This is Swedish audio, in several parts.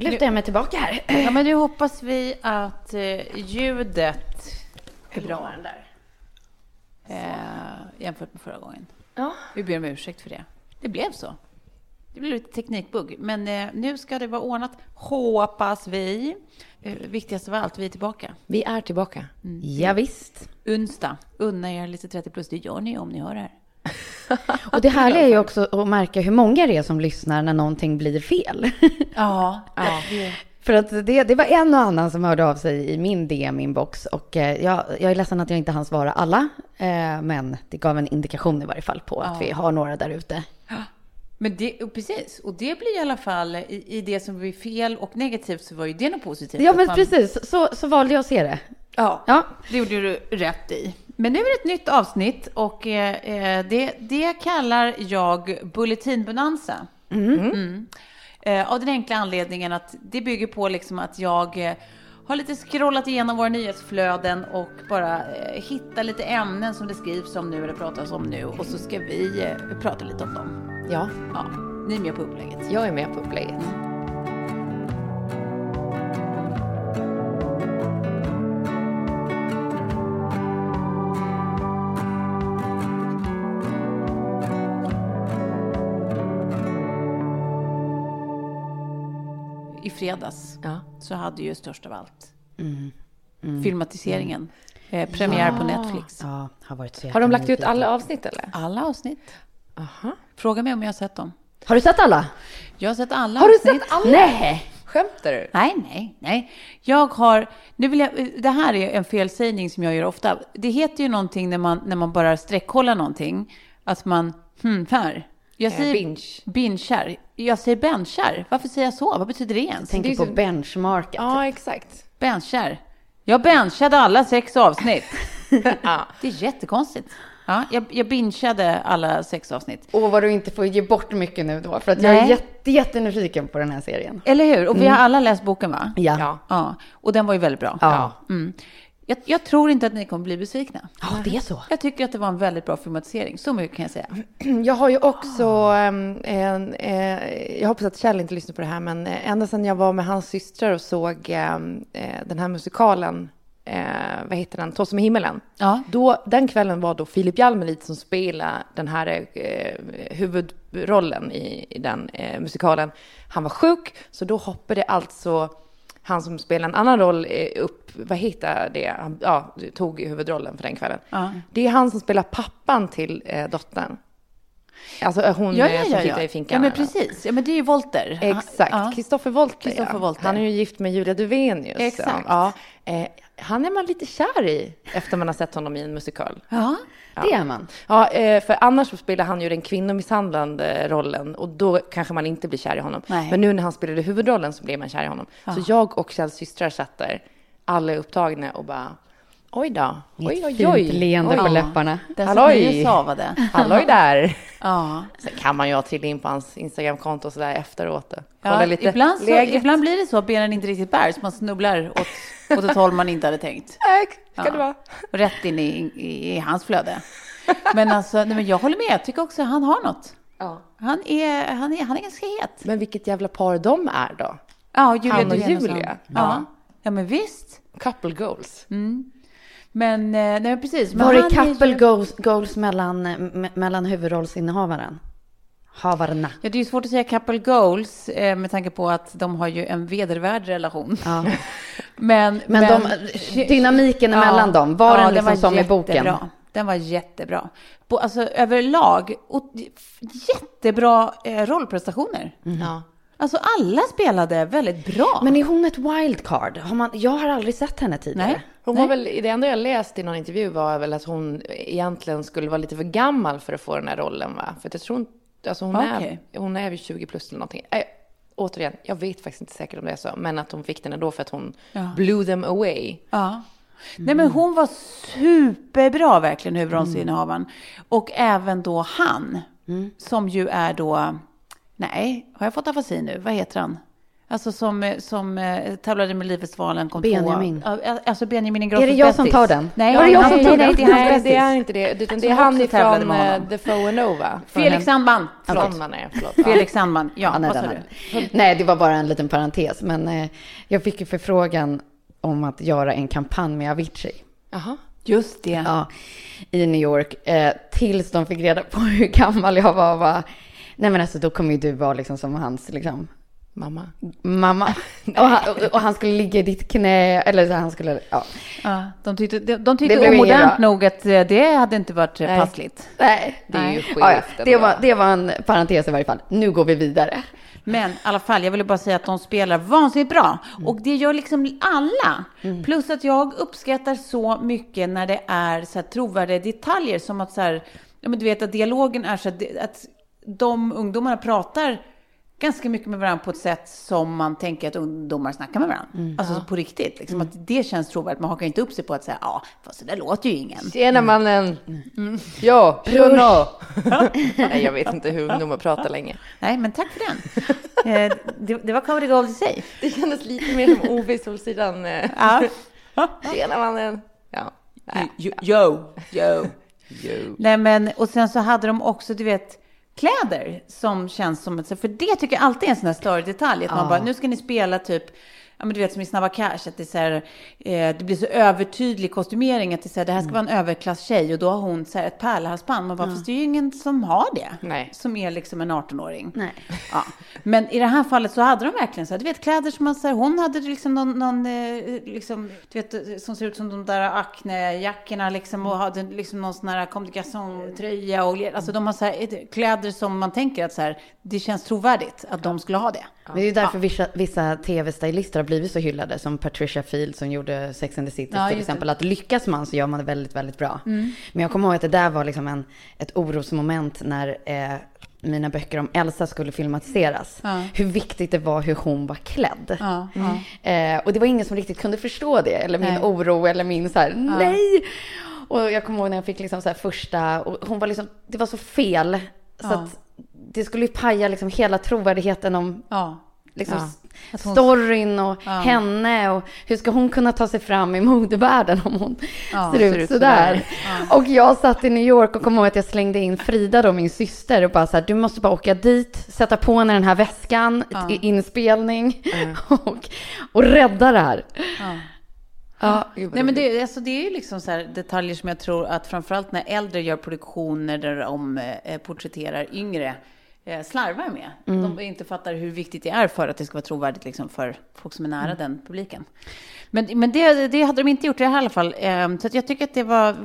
Lutar jag mig tillbaka här. Ja, men nu hoppas vi att eh, ljudet är bra där. Eh, jämfört med förra gången. Ja. Vi ber om ursäkt för det. Det blev så. Det blev lite teknikbugg. Men eh, nu ska det vara ordnat, hoppas vi. Eh, viktigast av allt, vi är tillbaka. Vi är tillbaka. Mm. Ja, visst. Onsdag. Unna er lite 30 plus. Det gör ni om ni hör det här. Och det härliga är ju också att märka hur många det är som lyssnar när någonting blir fel. Ja, ja. För att det, det var en och annan som hörde av sig i min DM-inbox. Och eh, jag, jag är ledsen att jag inte hann svara alla. Eh, men det gav en indikation i varje fall på att vi har några där ute. men det, och precis. Och det blir i alla fall, i, i det som blir fel och negativt så var ju det något positivt. Ja, men man- precis. Så, så valde jag att se det. Ja, Ja. det gjorde du rätt i. Men nu är det ett nytt avsnitt och eh, eh, det, det kallar jag Bulletinbonanza. Mm. Eh, av den enkla anledningen att det bygger på liksom att jag eh, har lite scrollat igenom våra nyhetsflöden och bara eh, hitta lite ämnen som det skrivs om nu eller pratas om nu och så ska vi eh, prata lite om dem. Ja, Ja, ni är med på upplägget. jag är med på upplägget. I fredags Ja. så hade ju störst av allt filmatiseringen eh, premiär på Netflix. Ja, har varit så Har de lagt ut alla avsnitt eller? Alla avsnitt. Aha. Fråga mig om jag har sett dem. Har du sett alla? Jag har sett alla Har du avsnitt. sett alla? Nej! Skämtar du? Nej, nej, nej. Jag har... Nu vill jag, det här är en felsägning som jag gör ofta. Det heter ju någonting när man, när man bara streckkollar någonting. Att man... Hmm, här. Jag Eh, säger binge. binchar. Jag säger benchar. Varför säger jag så? Vad betyder det ens? Tänker Det på så- benchmarket. Ja, exakt. Benchar. Jag benchade alla sex avsnitt. Ja. Det är jättekonstigt. Ja, jag, jag bingeade alla sex avsnitt. Och vad du inte får ge bort mycket nu då, för att jag är jätte, jättenyfiken på den här serien. Eller hur? Och vi har alla läst boken, va? Ja. Ja. Ja, och den var ju väldigt bra. Ja. Mm. Jag, jag tror inte att ni kommer bli besvikna. Ja, det är så. Jag tycker att det var en väldigt bra filmatisering. Så mycket kan jag säga. Jag har ju också, en, eh, jag hoppas att Kjell inte lyssnar på det här, men eh, ända sedan jag var med hans systrar och såg ehm, eh, den här musikalen, eh, vad heter den, Tå som i himmelen. Ja. Då, den kvällen var då Filip Jalmelid som spelade den här eh, huvudrollen i, i den eh, musikalen. Han var sjuk, så då hoppade alltså han som spelar en annan roll eh, upp, vad heter det, han, ja, tog huvudrollen för den kvällen. Ja. Det är han som spelar pappan till eh, dottern. Alltså eh, hon Ja, eh, ja, som ja, sitter i finkan. ja, men precis. Ja, men det är ju Volter. Exakt. Kristoffer. Kristoffer ja. Wolter. Han är ju gift med Julia Duvenius. Exakt. Ja, eh, han är man lite kär i efter man har sett honom i en musikal. Ja. Det är man. Ja, eh, för annars så spelar han ju den kvinnomisshandlande rollen och då kanske man inte blir kär i honom. Nej. Men nu när han spelade huvudrollen så blev man kär i honom. Så jag och Kjells systrar satt där, alla är upptagna och bara Oj då. Oj, oj, Fint oj. leende på Oj. läpparna. Den Halloj. savade. Halloj där. Ja. Sen kan man ju ha trilla in på hans Instagramkonto sådär efteråt. Kolla Ja, lite ibland, så, ibland blir det så att benen inte riktigt bär, så man snubblar åt, åt ett håll man inte hade tänkt. Ja. det vara. Rätt in i, i, i hans flöde. Men alltså, nej, men jag håller med. Jag tycker också att han har något. Ja. Han är, han är, han är ganska het. Men vilket jävla par de är då. Ja, Julia Han och. Julia. Ja. ja, men visst. Couple goals. Men, eh, nej, precis. Men Var det couple ju- goals, goals mellan, me, mellan huvudrollsinnehavaren? Havarna. Ja, det är ju svårt att säga couple goals eh, med tanke på att de har ju en vedervärd relation. Ja. Men, Men, de, dynamiken mellan dem, var den liksom som i boken? jättebra. Den var jättebra. På, alltså överlag, och, jättebra eh, rollprestationer. Ja. Alltså alla spelade väldigt bra. Men är hon ett wildcard? Har man, jag har aldrig sett henne tidigare. Nej. Hon var väl, det enda jag läst i någon intervju var väl att hon egentligen skulle vara lite för gammal för att få den här rollen va? För jag tror hon, alltså hon, Okej. är, hon är vid 20 plus eller någonting. Äh, återigen, jag vet faktiskt inte säkert om det är så, men att hon fick den ändå för att hon blew them away. Ja. Nej, men hon var superbra verkligen, huvudrollsinnehavaren. Och även då han, som ju är då, nej, har jag fått afasi nu? Vad heter han? Alltså som, som eh, tävlade med Livsvalen, kom Benjamin. tvåa. Ja, Alltså Benjamin Ingrosso Är det jag som tar den? Nej, Var det jag som tog nej, den? är Nej, det är inte det. Utan det är Som han ifrån med uh, honom. The Foe and Nova. Felix Sandman. Förlåt. Sandman är, förlåt. Felix Sandman. Ja, Ja, nej, vad sa den du? nej, det var bara en liten parentes. Men eh, jag fick ju förfrågan om att göra en kampanj med Avicii. Jaha. Just det. Ja, i New York. Eh, tills de fick reda på hur gammal jag var. bara, Nej men alltså då kommer ju du vara liksom som hans liksom, Mamma. mamma. och, han, och, och han skulle ligga i ditt knä. Eller så han skulle, ja. Ja, de tyckte, de, de tyckte omodernt nog att eh, det hade inte varit eh, Nej. passligt. Nej. Det är ju skevt Ja, ja. Det, var, det var en parentes i varje fall. Nu går vi vidare. Men i alla fall, jag ville bara säga att de spelar vansinnigt bra. Och det gör liksom alla. Plus att jag uppskattar så mycket när det är så här trovärdiga detaljer som att så här, ja men du vet att dialogen är så att, att de ungdomarna pratar ganska mycket med varandra på ett sätt som man tänker att ungdomar snackar med varandra. Alltså på riktigt. Liksom, att det känns trovärdigt. Man hakar inte upp sig på att säga, ja, fast det där låter ju ingen. Tjena mannen! Ja, Bruno! Nej, jag vet inte hur ungdomar pratar länge. Nej, men tack för den. eh, det, det var comedy gold i sig. Det kändes lite mer som Ove i Solsidan. eh. Ja. Tjena mannen! Ja. Jo, yo, yo. Nej, men och sen så hade de också, du vet, kläder som känns som ett, för det tycker jag alltid är en sån här större detalj, att man bara, nu ska ni spela typ, ja men du vet som i Snabba Cash, att det är så här, eh, det blir så övertydlig kostymering, att det är så här, det här ska vara en överklasstjej och då har hon så här ett pärlhalsband, man bara, fast det är ju ingen som har det, Nej. som är liksom en 18-åring. Nej. Ja. Men i det här fallet så hade de verkligen så här, du vet kläder som man så här, hon hade liksom någon, någon eh, liksom, du vet, som ser ut som de där Acne-jackorna liksom och hade liksom någon sån här Garçons-tröja och alltså de har så här eh, kläder som man tänker att så här, det känns trovärdigt att de skulle ha det. Det är ju därför vissa, vissa tv-stylister har blivit så hyllade, som Patricia Field som gjorde Sex and the City Ja, till just det. exempel. Att lyckas man så gör man det väldigt, väldigt bra. Men jag kommer ihåg att det där var liksom en, ett orosmoment när eh, mina böcker om Elsa skulle filmatiseras. Hur viktigt det var hur hon var klädd. Ja, Eh, och det var ingen som riktigt kunde förstå det, eller min Nej. oro, eller min så här, nej! Och jag kommer ihåg när jag fick liksom så första, och hon var liksom, det var så fel. Så Ja. att det skulle ju paja liksom hela trovärdigheten om Ja. liksom Ja. Hon- storyn och Ja. henne och hur ska hon kunna ta sig fram i modevärlden om hon Ja, ser, ut sådär. Och jag satt i New York och kom ihåg att jag slängde in Frida då, min syster och bara så här, du måste bara åka dit, sätta på henne den här väskan inspelning och, och rädda det här. Ja. Nej, men det, alltså, det är ju liksom så här detaljer som jag tror att framförallt när äldre gör produktioner där de eh, porträtterar yngre slarvar med. De inte fattar hur viktigt det är för att det ska vara trovärdigt liksom, för folk som är nära den publiken. Men, men det, det hade de inte gjort i det här i alla fall. Eh, så jag tycker att det var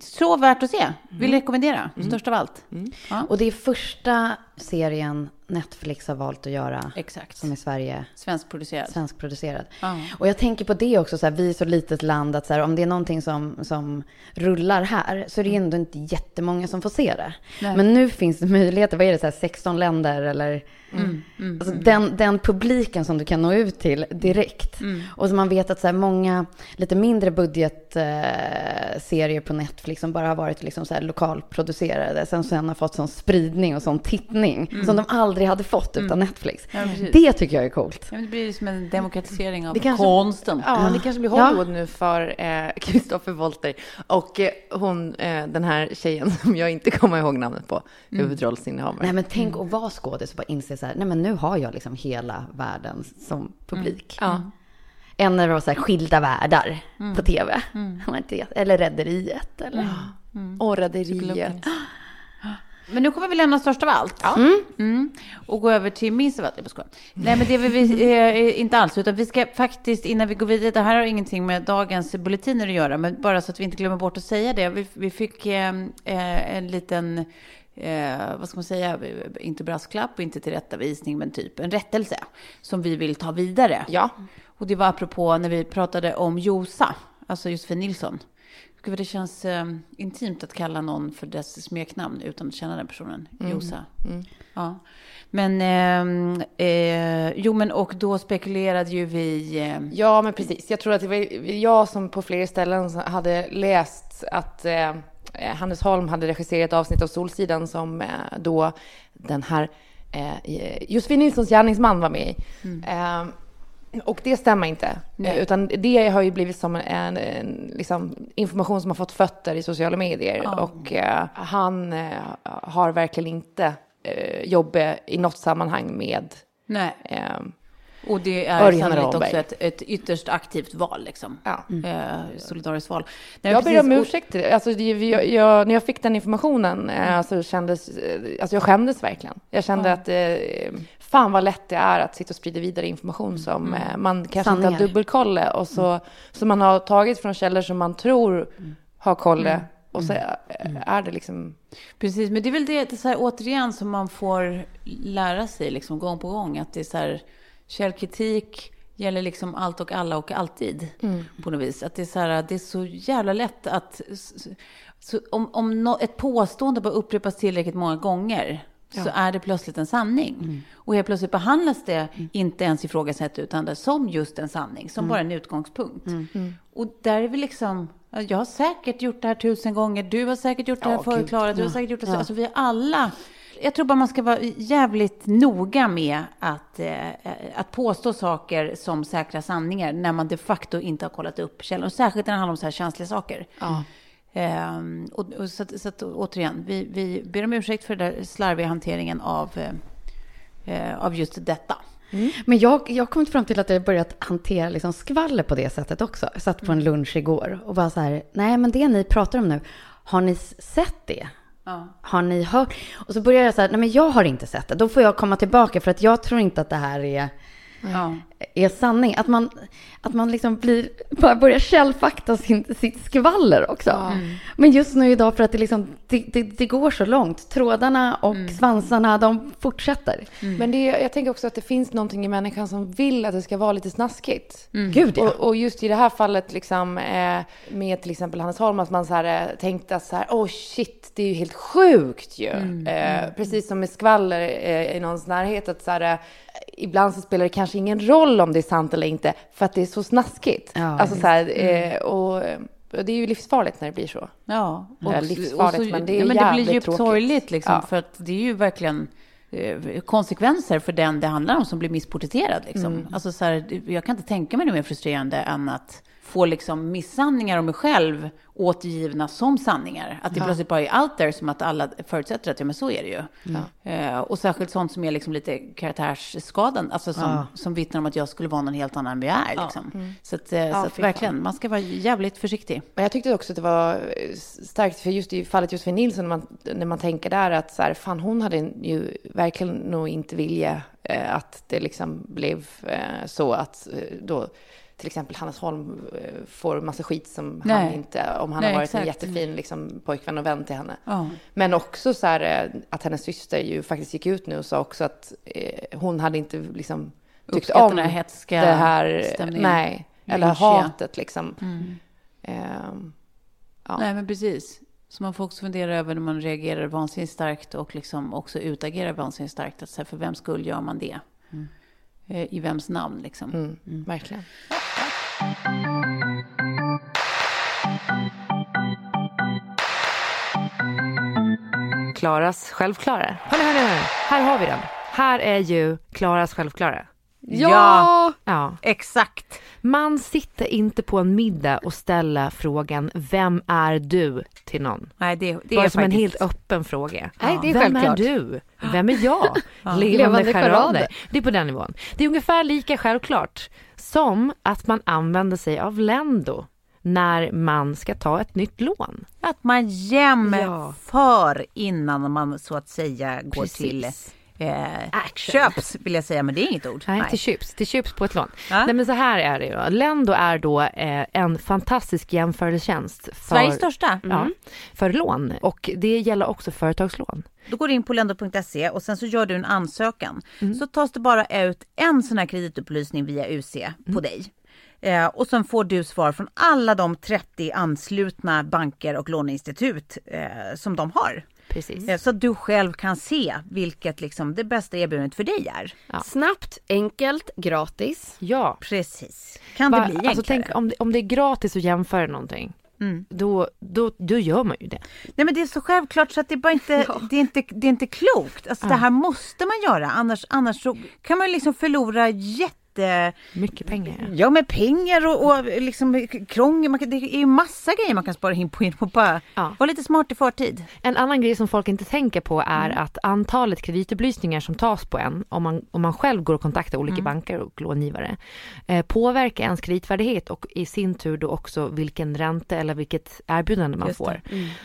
så värt att se. Vill rekommendera, störst av allt. Ja. Och det är första serien Netflix har valt att göra. Exakt. Som i Sverige. Svenskproducerad. Svenskproducerad. Ja. Och jag tänker på det också, så här, vi är så litet land att så här, om det är någonting som, som rullar här så är det ändå inte jättemånga som får se det. Nej. Men nu finns det möjligheter, vad är det, så här, 16 länder eller Mm, mm, Alltså mm. den, den publiken som du kan nå ut till direkt. Mm. Och så man vet att så här många lite mindre budgetserier eh, på Netflix som bara har varit liksom så här lokalproducerade, sen, sen har fått sån spridning och sån tittning som de aldrig hade fått utan Netflix. Mm. Ja, det tycker jag är coolt. Ja, men det blir som en demokratisering av Det kanske- konsten. Ja, det kanske blir Ja. Hollywood nu för eh, Christopher Wolter. Och eh, hon, eh, den här tjejen som jag inte kommer ihåg namnet på, huvudrollsinnehavaren. Nej men tänk att vara skådis och bara inse så här, nej men nu har jag liksom hela världen som publik. Ja. Än när det var så här skilda världar på tv. Inte, Eller Rederiet eller... Och Rederiet. Men nu kommer vi lämna störst av allt. Mm. Och gå över till minst av allt. Jag bara skojar. Nej, men det vill vi eh, inte alls. Utan vi ska faktiskt, innan vi går vidare, det här har ingenting med dagens bulletiner att göra, men bara så att vi inte glömmer bort att säga det. Vi, vi fick eh, eh, en liten, eh, vad ska man säga, inte brasklapp och inte tillrättavisning, men typ en rättelse som vi vill ta vidare. Ja. Och det var apropå när vi pratade om Josa, alltså Josefin Nilsson. Gud, det känns eh, intimt att kalla någon för dess smeknamn utan att känna den personen. Josa. Ja. Men, ehm, eh, jo men och då spekulerade ju vi, eh, Ja, men precis. Jag tror att det var jag som på flera ställen hade läst att eh, Hannes Holm hade regisserat ett avsnitt av Solsidan som eh, då den här eh, Josefin Nilssons gärningsman var med i. Eh, och det stämmer inte. Nej. Eh, Utan det har ju blivit som en, en liksom, information som har fått fötter i sociala medier. Och eh, han eh, har verkligen inte eh, jobbat i något sammanhang med nej. Och det är Örjan sannolikt Ramberg. också ett, ett ytterst aktivt val liksom. Ja. Eh, solidariskt val. Nej, Jag ber om ursäkt. Alltså, det- jag, jag, när jag fick den informationen eh, så kändes, eh, alltså jag skämdes verkligen. Jag kände att eh, fan vad lätt det är att sitta och sprida vidare information som eh, man kanske inte Sanningar. har dubbelkollat och så, som man har tagit från källor som man tror har kollat. Och så eh, är det liksom, Precis, men det är väl det, det är så här, återigen som man får lära sig liksom, gång på gång. Att det är så här, källkritik gäller liksom allt och alla och alltid på något vis. Att det är så här, det är så jävla lätt att... Så om om nå- ett påstående bara upprepas tillräckligt många gånger så är det plötsligt en sanning. Och helt plötsligt behandlas det inte ens ifrågasatt utan det som just en sanning, som bara en utgångspunkt. Och där är vi liksom, ja, jag har säkert gjort det här tusen gånger, du har säkert gjort det här Ja. Klara, du har säkert gjort det så. Alltså vi är alla, jag tror bara man ska vara jävligt noga med att, eh, att påstå saker som säkra sanningar när man de facto inte har kollat upp källan. Och särskilt när det handlar om så här känsliga saker. Ehm, och, och så, så att, återigen, vi, vi ber om ursäkt för den där slarviga hanteringen av, eh, eh, av just detta. Men jag, jag har kommit fram till att jag har börjat hantera liksom skvaller på det sättet också. Jag satt på en lunch igår och bara så här, nej men det ni pratar om nu, har ni sett det? Ja. Har ni hört? Och så börjar jag så här, nej men jag har inte sett det. Då får jag komma tillbaka för att jag tror inte att det här är, Ja. är sanning. Att man, att man liksom blir, bara börjar källfakta sin, sitt skvaller också. Men just nu idag för att det, liksom, det, det, det går så långt. Trådarna och svansarna, de fortsätter. Men det, jag tänker också att det finns någonting i människan som vill att det ska vara lite snaskigt. Gud ja. Och, och just i det här fallet liksom, eh, med till exempel Hannes Holm, att man så här, eh, tänkte att så här, oh shit, det är ju helt sjukt ju. Eh, precis som med skvaller eh, i någons närhet, att så här, ibland så spelar det kanske ingen roll om det är sant eller inte, för att det är så snaskigt. Ja, alltså så här, eh, och, och det är ju livsfarligt när det blir så. Ja, Ja, livsfarligt, men det är ja, men det blir djupt tråkigt. sorgligt liksom, Ja. för att det är ju verkligen eh, konsekvenser för den det handlar om som blir missporträtterad. Liksom. Mm. Alltså, så här, jag kan inte tänka mig något mer frustrerande än att få liksom missanningar om mig själv återgivna som sanningar. Att det plötsligt bara är out there som att alla förutsätter att ja, men så är det ju. Eh, och särskilt sånt som är liksom lite karaktärsskadan, alltså som, som vittnar om att jag skulle vara någon helt annan än vi är. Liksom. Så, att, eh, så att verkligen, man ska vara jävligt försiktig. Men jag tyckte också att det var eh, starkt, för just i fallet Josefin Nilsson, när man, när man tänker där att så här, fan hon hade ju verkligen nog inte vilja eh, att det liksom blev så att då till exempel Hannes Holm eh, får massa skit som Nej. han inte, om han Nej, har varit en exakt. jättefin liksom, pojkvän och vän till henne. Ja. Men också så här eh, att hennes syster ju faktiskt gick ut nu och sa också att eh, hon hade inte liksom tyckt om den här det här, stämningen. nej, eller Lynchiga. hatet liksom. Ehm, ja. Nej, men precis. Så man får också fundera över när man reagerar vansinnigt starkt och liksom också utagerar vansinnigt starkt. Att så här, för vem skull gör man det? Eh, I vems namn liksom? Mm, verkligen. Klaras självklara. Hörni, hörni, hörni. Här har vi den. Här är ju Klaras självklara. Ja! Ja. Exakt. Man sitter inte på en middag och ställer frågan Vem är du? till någon. Nej, det, det Bara är som en faktiskt... helt öppen fråga. Nej, det är Vem självklart. är du? Vem är jag? Levande, Levande charader. Det är på den nivån. Det är ungefär lika självklart som att man använder sig av Lendo när man ska ta ett nytt lån. Att man jämför innan man så att säga går Precis. till eh, köps, vill jag säga, men det är inget ord. Nej, till köps, till köps på ett lån. Ja. Nej men så här är det ju. Lendo är då eh, en fantastisk jämförelsetjänst för, Sveriges största. Ja, för lån och det gäller också företagslån. Då går du in på lendo.se och sen så gör du en ansökan. Så tas det bara ut en sån här kreditupplysning via UC på dig. Eh, och sen får du svar från alla de 30 anslutna banker och låneinstitut eh, som de har. Precis. Eh, så att du själv kan se vilket liksom det bästa erbjudandet för dig är. Snabbt, enkelt, gratis. Ja. Precis. Kan det Va- bli enklare? alltså, tänk om det, om det är gratis att jämföra någonting. Då, då, då gör man ju det. Nej men det är så självklart så att det är bara inte, det är inte, det är inte klokt. Alltså det här måste man göra annars, annars så kan man liksom förlora jätte Mycket pengar. ja. Ja, med pengar och, och liksom krångel. Man kan, det är ju massa grejer man kan spara in på genom att bara Ja. vara lite smart i förtid. En annan grej som folk inte tänker på är Mm. att antalet kreditupplysningar som tas på en, om man, om man själv går och kontaktar olika Mm. banker och långivare, eh, påverkar ens kreditvärdighet och i sin tur då också vilken ränta eller vilket erbjudande man får.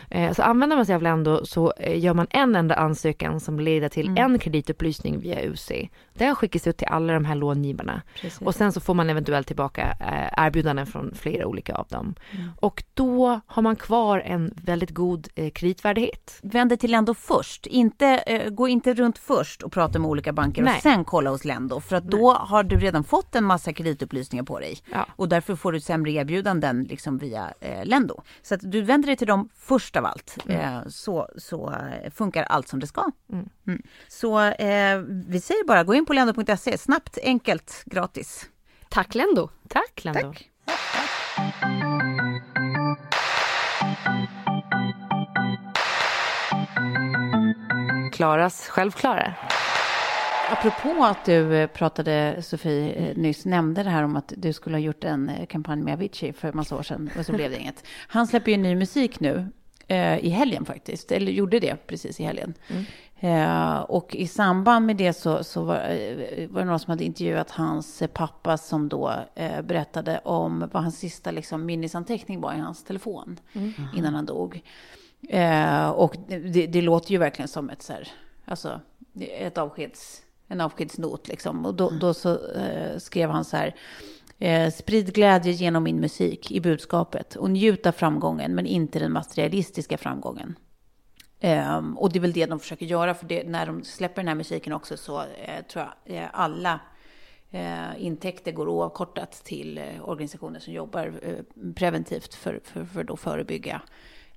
Eh, så använder man sig av Lendo så eh, gör man en enda ansökan som leder till Mm. en kreditupplysning via UC. Den skickas ut till alla de här långivarna. Och sen så får man eventuellt tillbaka eh, erbjudanden från flera olika av dem. Mm. Och då har man kvar en väldigt god eh, kreditvärdighet. Vänd dig till Lendo först. Inte, eh, gå inte runt först och prata med olika banker Nej. och sen kolla hos Lendo. För att då har du redan fått en massa kreditupplysningar på dig. Ja. Och därför får du sämre erbjudanden liksom via Lendo. Så att du vänder dig till dem först av allt. Eh, så, så funkar allt som det ska. Mm. Så eh, vi säger bara gå in på lendo.se. Snabbt, enkelt, gratis. Tack Lendo. Tack Lendo. Tack. Klaras självklara. Apropå att du eh, pratade, Sofie, eh, nyss nämnde det här om att du skulle ha gjort en eh, kampanj med Avicii för en massa år sedan och så blev det inget. Han släpper ju ny musik nu eh, i helgen faktiskt, eller gjorde det precis i helgen. Eh, och i samband med det så, så var, eh, var det någon som hade intervjuat hans pappa som då eh, berättade om vad hans sista liksom, minnesanteckning var i hans telefon innan han dog. Eh, och det, det låter ju verkligen som ett så här, alltså ett avskeds, en avskedsnot liksom. Och då, då så eh, skrev han så här. Eh, sprid glädje genom min musik i budskapet och njut av framgången men inte den materialistiska framgången. Um, och det är väl det de försöker göra för det, när de släpper den här musiken också så eh, tror jag eh, alla eh, intäkter går oavkortat till eh, organisationer som jobbar eh, preventivt för, för, för att förebygga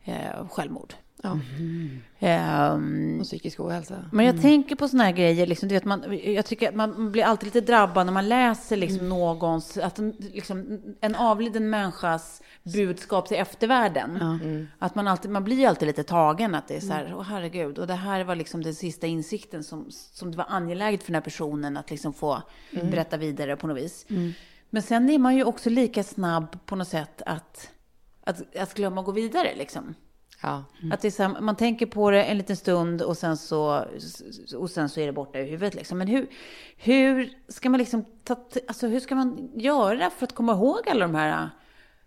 eh, självmord. Ja. Ehm, Och psykisk ohälsa. men jag tänker på såna här grejer, liksom, du vet, man, jag tycker att man blir alltid lite drabbad när man läser liksom, någons, att en, liksom, en avliden människas budskap till eftervärlden. Att man, alltid, man blir alltid lite tagen, att det är så här, åh herregud, och det här var liksom den sista insikten som, som det var angeläget för den här personen att liksom få berätta vidare på något vis. Men sen är man ju också lika snabb på något sätt att, att, att glömma att gå vidare liksom. Ja. Att det man tänker på det en liten stund och sen så, och sen så är det borta ur huvudet. Liksom. Men hur, hur ska man liksom ta, alltså hur ska man göra för att komma ihåg alla de här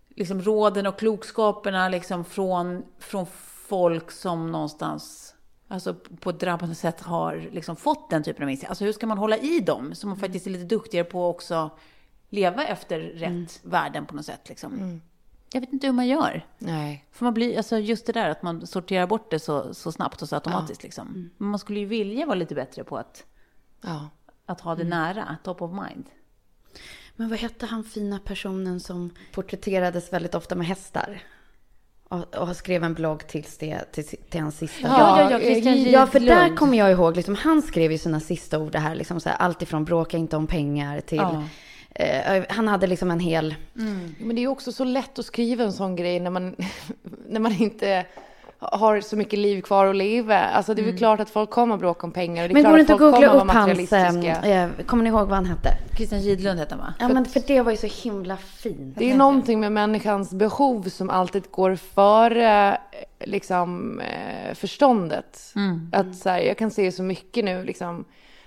liksom, råden och klokskaperna liksom, från, från folk som någonstans alltså, på ett drabbande sätt har liksom, fått den typen av insikt? Alltså hur ska man hålla i dem så man faktiskt är lite duktigare på att också leva efter rätt värden på något sätt. Liksom. Jag vet inte hur man gör. Nej. För man blir, alltså just det där att man sorterar bort det så, så snabbt och så automatiskt. Liksom. Men man skulle ju vilja vara lite bättre på att, Ja. att ha det nära, top of mind. Men vad hette han fina personen som porträtterades väldigt ofta med hästar? Och, och skrev en blogg till, det, till, till hans sista Ja, ja, ja, Christian J. Ja, för där kommer jag ihåg, liksom, han skrev ju sina sista ord det här, liksom, så här allt ifrån bråka inte om pengar till... Ja. Eh, han hade liksom en hel... Men det är ju också så lätt att skriva en sån grej när man, när man inte har så mycket liv kvar att leva. Alltså det är väl klart att folk kommer bråka om pengar. Och det är Men går det inte att folk googla kommer upp vara hans... Eh, materialistiska. eh, kommer ni ihåg vad han hette? Christian Gidlund heter han va? Ja, men för det var ju så himla fint. Det är ju någonting med människans behov som alltid går före liksom, förståndet. Att så här, jag kan se så mycket nu liksom,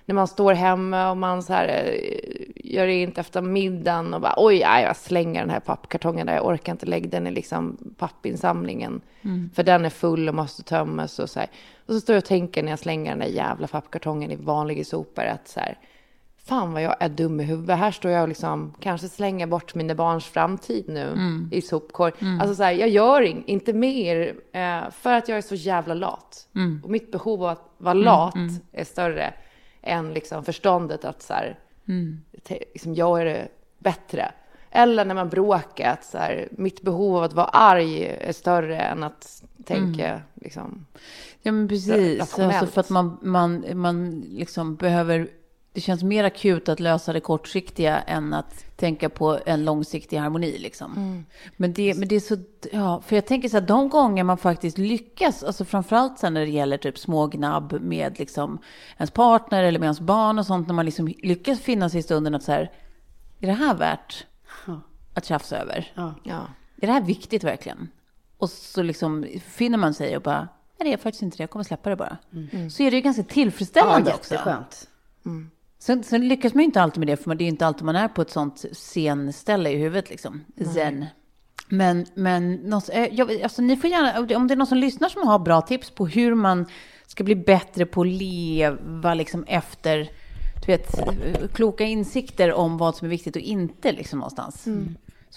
när man står hemma och man så här, eh, gör rent efter middagen och bara oj, nej, jag slänger den här pappkartongen där, jag orkar inte lägga den i liksom pappinsamlingen. För den är full och måste tömmas och så här. Och så står jag och tänker när jag slänger den där jävla pappkartongen i vanliga sopor att så här, fan vad jag är dum i huvudet. Här står jag och liksom kanske slänger bort mina barns framtid nu i sopkorg. Alltså så här, jag gör in, inte mer eh, för att jag är så jävla lat. Och mitt behov av att vara lat är större än liksom förståndet att så här, te, liksom göra det bättre. Eller när man bråkar, att så här, mitt behov av att vara arg är större än att tänka liksom. Ja, men precis. Alltså för att man, man, man liksom behöver... Det känns mer akut att lösa det kortsiktiga än att tänka på en långsiktig harmoni. Liksom. Men, det, men det är så... Ja, för jag tänker så här, de gånger man faktiskt lyckas, alltså framförallt sen när det gäller typ smågnabb med liksom ens partner eller med ens barn och sånt, när man liksom lyckas finna sig i stunden att så här, är det här värt att tjafsa över? Ja. Är det här viktigt verkligen? Och så liksom finner man sig och bara, nej det är faktiskt inte det, jag kommer släppa det bara. Så är det ju ganska tillfredsställande också. jätteskönt. Sen, sen lyckas man ju inte alltid med det, för det är inte alltid man är på ett sånt scenställe i huvudet liksom. Zen. Men, men något, eh, jag, alltså, ni får gärna, om det är någon som lyssnar som har bra tips på hur man ska bli bättre på att leva liksom efter, du vet, eh, kloka insikter om vad som är viktigt och inte liksom någonstans.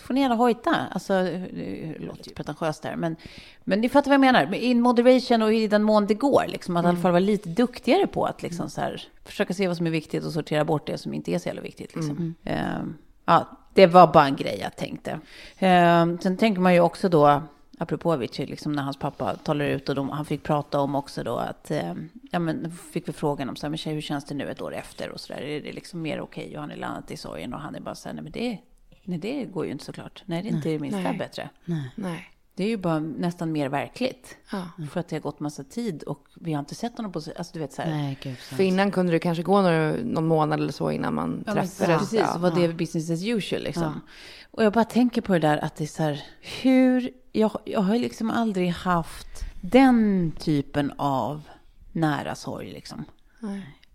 Så får ni gärna hojta. Alltså, det låter ju pretentiöst där, men, men ni fattar vad jag menar. In moderation och i den mån det går, liksom, att i alla fall vara lite duktigare på att liksom, så här, försöka se vad som är viktigt och sortera bort det som inte är så jävla viktigt. Liksom. Ehm, ja, det var bara en grej jag tänkte. Ehm, sen tänker man ju också då, apropå Avicii, liksom när hans pappa talar ut och de, han fick prata om också då att, eh, ja men fick vi frågan om så här, men tjej, hur känns det nu ett år efter och så där, är det liksom mer okej och han är landat i sorgen och han är bara så här, nej men det, nej det går ju inte såklart, nej det är inte det minsta Nej. bättre. Nej. Det är ju bara nästan mer verkligt. Ja. För att det har gått massa tid och vi har inte sett honom på, så- alltså du vet så här. Nej, gud. För innan kunde det kanske gå några, någon månad eller så innan man Ja, träffades. precis, Ja. var det business as usual liksom. Och jag bara tänker på det där att det är så här, hur, jag, jag har ju liksom aldrig haft den typen av nära sorg liksom.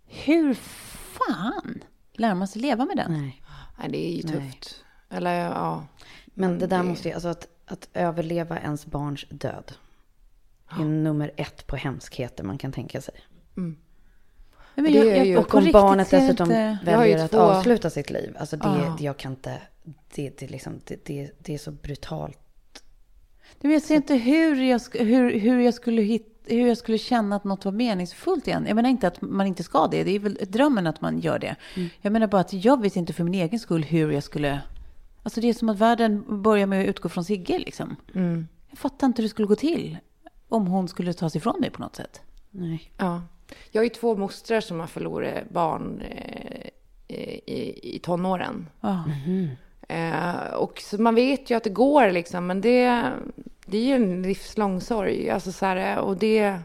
Hur fan lär man sig leva med den? Nej. Nej, det är ju tufft. Eller ja. Men det där måste ju, alltså att, att överleva ens barns död. är nummer ett på hemskheter man kan tänka sig. Nej, men Det jag- är jag- ju- på Och om barnet jag dessutom inte- Jag väljer att två- avsluta sitt liv. Alltså det, Ja. det jag kan inte, det, det, liksom, det, det, det är så brutalt. Men jag ser inte hur jag, hur, hur, jag skulle hit, hur jag skulle känna att något var meningsfullt igen. Jag menar inte att man inte ska det. Det är väl drömmen att man gör det. Jag menar bara att jag vet inte för min egen skull hur jag skulle... Alltså det är som att världen börjar med att utgå från Sigge liksom. Jag fattar inte hur det skulle gå till. Om hon skulle tas ifrån mig på något sätt. Nej. ja. Jag har ju två mostrar som har förlorat barn eh, i, i tonåren. Ja. Eh, och så man vet ju att det går liksom, men det, det är ju en livslång sorg. Alltså så här, och det...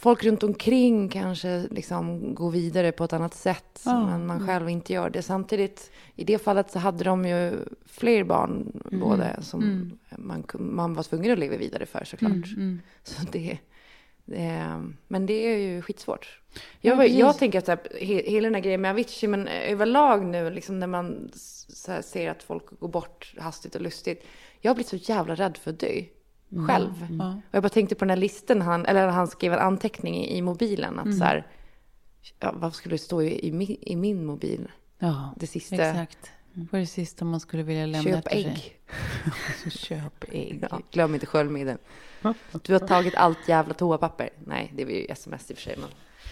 Folk runt omkring kanske liksom går vidare på ett annat sätt, Ja. men man själv inte gör det. Samtidigt, i det fallet så hade de ju fler barn båda som man, man var tvungen att leva vidare för såklart. Så det, det, men det är ju skitsvårt. Jag, Ja, var- jag tänker att så här, he, hela den här grejen med Avicii, men överlag nu liksom när man ser att folk går bort hastigt och lustigt. Jag har blivit så jävla rädd för att dö. Själv. Och jag bara tänkte på den här listan, han, eller han skrev en anteckning i, i mobilen. Att så här, ja, vad skulle det stå i, i, min, i min mobil? ja, Det sista. exakt. Vad är det sista man skulle vilja lämna Köp efter sig? ägg. Köp ägg. Ja, glöm inte sköljmedel. Du har tagit allt jävla toapapper. Nej, det var ju sms i och för sig.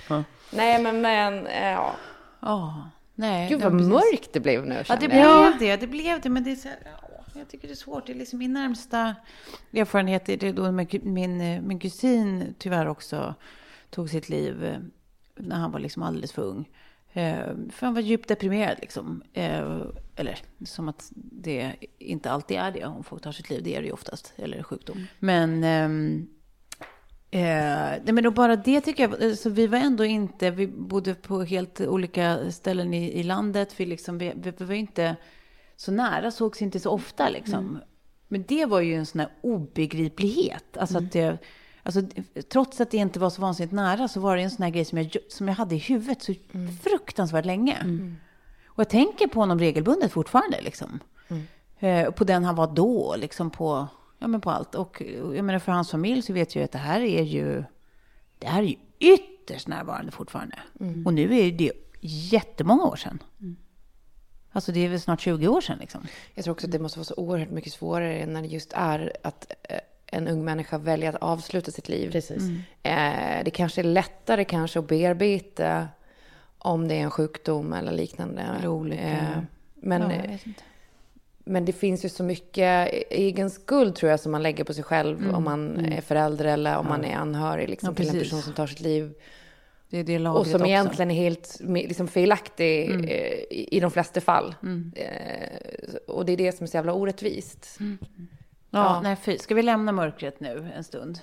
Men... Nej, men, men äh, ja. Ja. Nej. Gud ja, vad precis. mörkt det blev nu. Ja, det jag. blev det. Det blev det. Men det är så här, ja, jag tycker det är svårt. Det är liksom min närmsta erfarenhet. är Det då min, min, eh, min kusin tyvärr också tog sitt liv eh, när han var liksom alldeles för ung. Eh, För han var djupt deprimerad liksom. Eller som att det inte alltid är det om folk tar sitt liv. Det är det ju oftast. Eller sjukdom. Men ehm, Eh, nej men då bara det tycker jag, eh, så vi var ändå inte, vi bodde på helt olika ställen i, i landet, vi, liksom, vi, vi var inte så nära, sågs inte så ofta liksom. Men det var ju en sån här obegriplighet. Alltså att det, alltså, trots att det inte var så vansinnigt nära så var det en sån här grej som jag, som jag hade i huvudet så fruktansvärt länge. Och jag tänker på honom regelbundet fortfarande liksom. Eh, på den han var då, liksom på, ja, men på allt. Och jag menar för hans familj så vet jag att det här är ju, det här är ju ytterst närvarande fortfarande. Och nu är det jättemånga år sedan. Alltså det är väl snart 20 år sedan liksom. Jag tror också att det måste vara så oerhört mycket svårare när det just är att eh, en ung människa väljer att avsluta sitt liv. Precis. Eh, det kanske är lättare kanske att bearbeta om det är en sjukdom eller liknande. Eller olika. Eh, men, ja, men det finns ju så mycket egen skuld tror jag som man lägger på sig själv om man är förälder eller om man är anhörig liksom, Ja, till en person som tar sitt liv. Det är det Och lagret som också. egentligen är helt liksom, felaktig eh, i, i de flesta fall. Eh, och det är det som är så jävla orättvist. Ja, Ja. nej fy. Ska vi lämna mörkret nu en stund?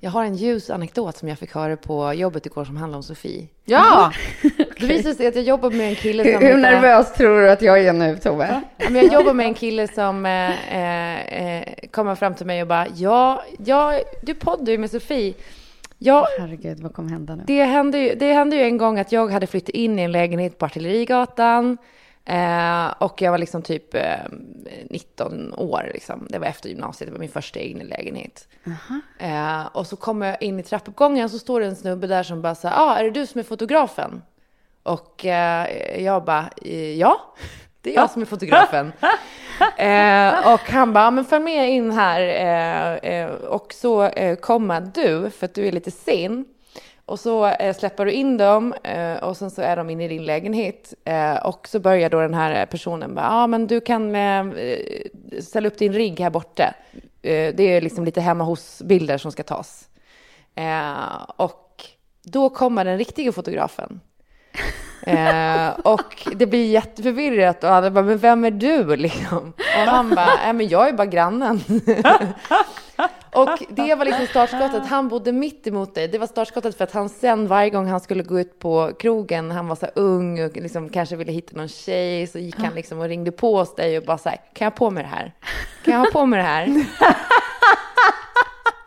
Jag har en ljus anekdot som jag fick höra på jobbet igår som handlar om Sofie. Ja! Det visade sig att jag jobbar med en kille Hur, som... hur nervös tror du att jag är nu, Tove? Ja, Men jag jobbar med en kille som eh, eh, kommer fram till mig och bara, ja, ja du poddar ju med Sofie. Ja, Herregud, vad kommer hända nu? det hände, ju, det hände ju en gång att jag hade flyttat in i en lägenhet på Artillerigatan. Eh, och jag var liksom typ eh, 19 år, liksom. det var efter gymnasiet, det var min första egna lägenhet. Eh, och så kommer jag in i trappuppgången så står det en snubbe där som bara säger, ah, är det du som är fotografen? Och eh, jag bara, eh, ja, det är jag som är fotografen. eh, och han bara, "Ja, men följ med in här eh, eh, och så eh, kommer du, för att du är lite sen. Och så eh, släpper du in dem eh, och sen så är de inne i din lägenhet. Och så börjar då den här personen bara, ja men du kan ställa upp din rigg här borta. Det är liksom lite hemma hos-bilder som ska tas. Och då kommer den riktiga fotografen. Eh, och det blir jätteförvirrat och alla bara, men vem är du liksom? Och han bara, äh, men jag är bara grannen. och det var liksom startskottet. Han bodde mitt emot dig. Det var startskottet för att han sen varje gång han skulle gå ut på krogen, han var så ung och liksom kanske ville hitta någon tjej, så gick han liksom och ringde på hos dig och bara så här, kan jag ha på mig det här? Kan jag ha på mig det här?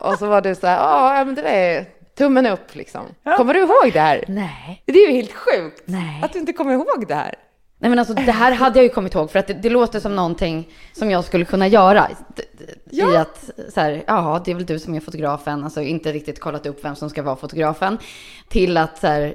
och så var du så här, ja men det där är tummen upp liksom. Kommer du ihåg det här? Nej. Det är ju helt sjukt Nej. att du inte kommer ihåg det här. Nej men alltså det här hade jag ju kommit ihåg för att det, det låter som någonting som jag skulle kunna göra. D- I att så här, ja det är väl du som är fotografen, alltså inte riktigt kollat upp vem som ska vara fotografen. Till att så här,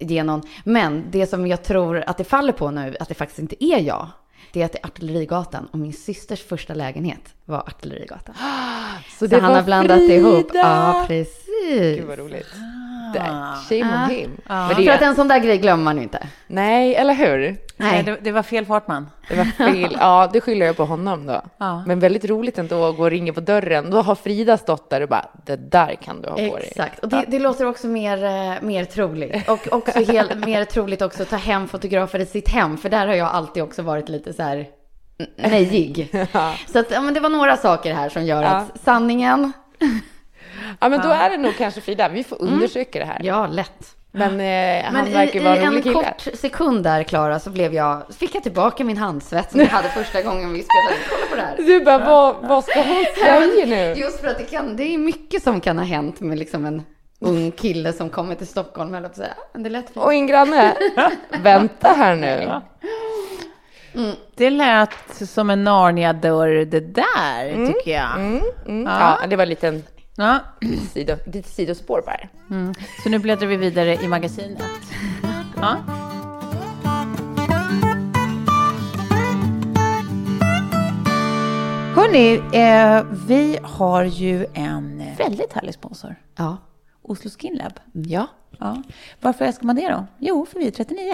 Genom. Men det som jag tror att det faller på nu, att det faktiskt inte är jag, det är att det är Artillerigatan och min systers första lägenhet var Artillerigatan. Så, Så han har blandat Frida! ihop. Ja, precis. Gud vad roligt. Där. Shame on him. Men För det, att en sån där grej glömmer man ju inte. nej, eller hur? Nej, det, det var fel Fartman. Det var fel. Ja, det skyller jag på honom då. Ja. Men väldigt roligt ändå att gå och ringa på dörren. Då har Frida stått där och bara, det där kan du ha på dig. Exakt. Och det, det låter också mer, eh, mer troligt. Och också helt, mer troligt också att ta hem fotografer i sitt hem. För där har jag alltid också varit lite så här nejig. Så att, ja, men det var några saker här som gör att sanningen, Ja, men då är det nog kanske Frida. Vi får undersöka det här. ja lätt. Men, eh, han Men verkar i, vara en en rolig kille. kort sekund där, Klara, så blev jag, fick jag tillbaka min handsvett som jag hade första gången vi spelade. Kolla på det här. Du bara, vad, vad ska hon säga nu? Just för att det kan, det är mycket som kan ha hänt med liksom en ung kille som kommer till Stockholm, jag på att säga. Men det lät fint. Och en granne, vänta här nu. Det lät som en Narnia-dörr det där, tycker jag. Mm, ja, det var en liten Ja. sido, lite sidospår bara. Så nu bläddrar vi vidare i magasinet. Ja. Hörni, eh, vi har ju en väldigt härlig sponsor. Ja. Oslo Skin Lab. Ja. Ja. Varför älskar man det då? Jo, för vi är 39.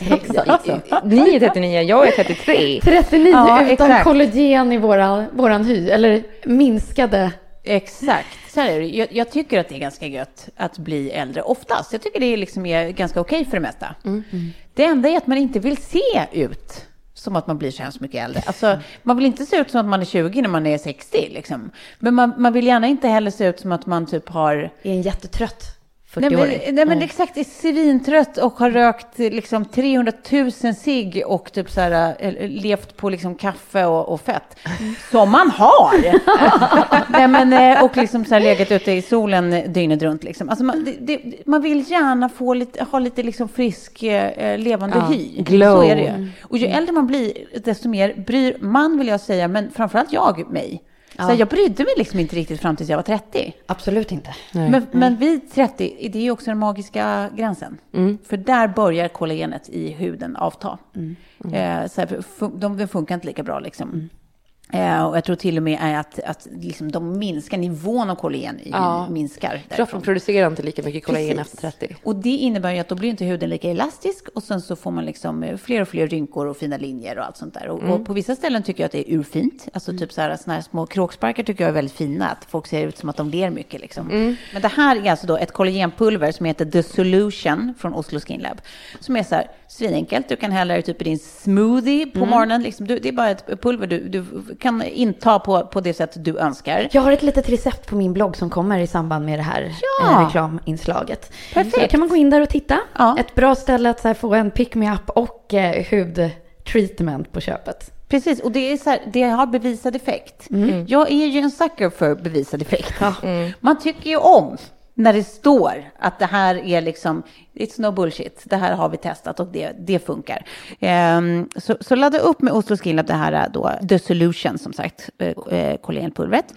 Exakt. Ni är 39, jag är 33. 39 Ja, utan exakt. kollagen i våra, våran hy, eller minskade. Exakt, så är det. Jag, jag tycker att det är ganska gött att bli äldre oftast. Jag tycker det är, liksom är ganska okej för det mesta. Det enda är att man inte vill se ut som att man blir så hemskt mycket äldre. Alltså, man vill inte se ut som att man är 20 när man är 60. Liksom. Men man, man vill gärna inte heller se ut som att man typ har Är en jättetrött Nej 40-åring. men, nej men exakt, är svintrött och har rökt liksom 300 000 cigg och typ så här, eh, levt på liksom kaffe och, och fett. Som man har! nej men, eh, och liksom så här legat ute i solen dygnet runt. Liksom. Alltså man, det, det, man vill gärna få lite, ha lite liksom frisk, eh, levande Ja, hy. glow. Så är det ju. Och ju äldre man blir, desto mer bryr man, vill jag säga, men framförallt jag mig. Så här, jag brydde mig liksom inte riktigt fram tills jag var 30. Absolut inte. Men, men vid 30, det är ju också den magiska gränsen. För där börjar kollagenet i huden avta. Eh, så här, de, de funkar inte lika bra liksom. Eh, och jag tror till och med är att, att liksom de minskar, nivån av kollagen Ja. minskar. Kroppen därifrån. producerar inte lika mycket kollagen Precis. efter 30. Och det innebär ju att då blir inte huden lika elastisk och sen så får man liksom eh, fler och fler rynkor och fina linjer och allt sånt där. Och, och på vissa ställen tycker jag att det är urfint. Alltså typ så här, såna här små kråksparkar tycker jag är väldigt fina. Att folk ser ut som att de ler mycket liksom. Men det här är alltså då ett kollagenpulver som heter The Solution från Oslo Skin Lab. Som är så här svinenkelt. Du kan hälla det typ i din smoothie på morgonen. Liksom. Du, det är bara ett pulver du, du kan inta på, på det sätt du önskar. Jag har ett litet recept på min blogg som kommer i samband med det här Ja. eh, reklaminslaget. Perfekt. Så kan man gå in där och titta. Ja. Ett bra ställe att här, få en pick-me-up och eh, hudtreatment på köpet. Precis, och det, är så här, det har bevisad effekt. Jag är ju en sucker för bevisad effekt. Man tycker ju om när det står att det här är liksom, it's no bullshit, det här har vi testat och det, det funkar. Um, så, så ladda upp med Oslo Skin Lab det här eh, då, The Solution som sagt, eh, eh, kollagenpulvret.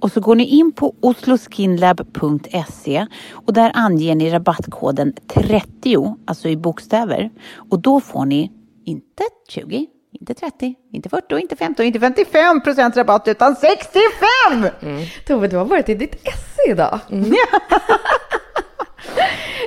Och så går ni in på osloskinlab.se och där anger ni rabattkoden 30, alltså i bokstäver. Och då får ni inte 20, inte 30, inte 40, inte 50, inte 55 procent rabatt utan 65! Tove, du har varit i ditt esse idag.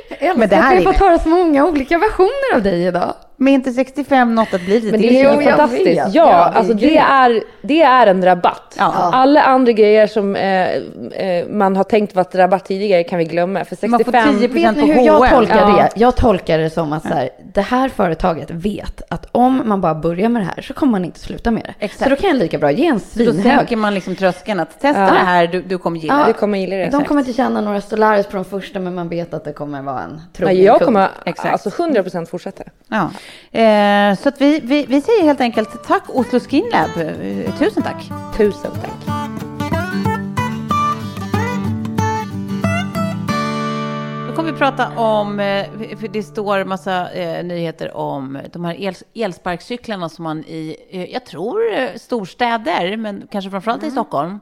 Jag älskar Men det här att vi är har fått höra så många olika versioner av dig idag. Men inte 65 något att bli lite Men det är ju jag fantastiskt. vet. Ja, Ja, det är alltså det är, det är en rabatt. Ja. Alla andra grejer som eh, eh, man har tänkt varit rabatt tidigare kan vi glömma. För Man får 65... 10 Vet ni på hur jag H&M. tolkar Ja. det? Jag tolkar det som att så här, det här företaget vet att om man bara börjar med det här så kommer man inte sluta med det. Exakt. Så då kan jag lika bra ge en Då svinhög. sänker man liksom tröskeln att testa det här, du, du kommer gilla Ja. Du det. kommer gilla det. De kommer inte tjäna några Stellaris på de första, men man vet att det kommer vara en trogen Nej, jag kund. kommer Exakt. alltså 100% fortsätta. Ja. Eh, så att vi, vi, vi säger helt enkelt tack Oslo Skin Lab. Eh, Tusen tack. Tusen tack. Då kommer vi prata om, eh, för det står massa eh, nyheter om de här el, elsparkcyklarna som man i, eh, jag tror eh, storstäder, men kanske framförallt i Stockholm,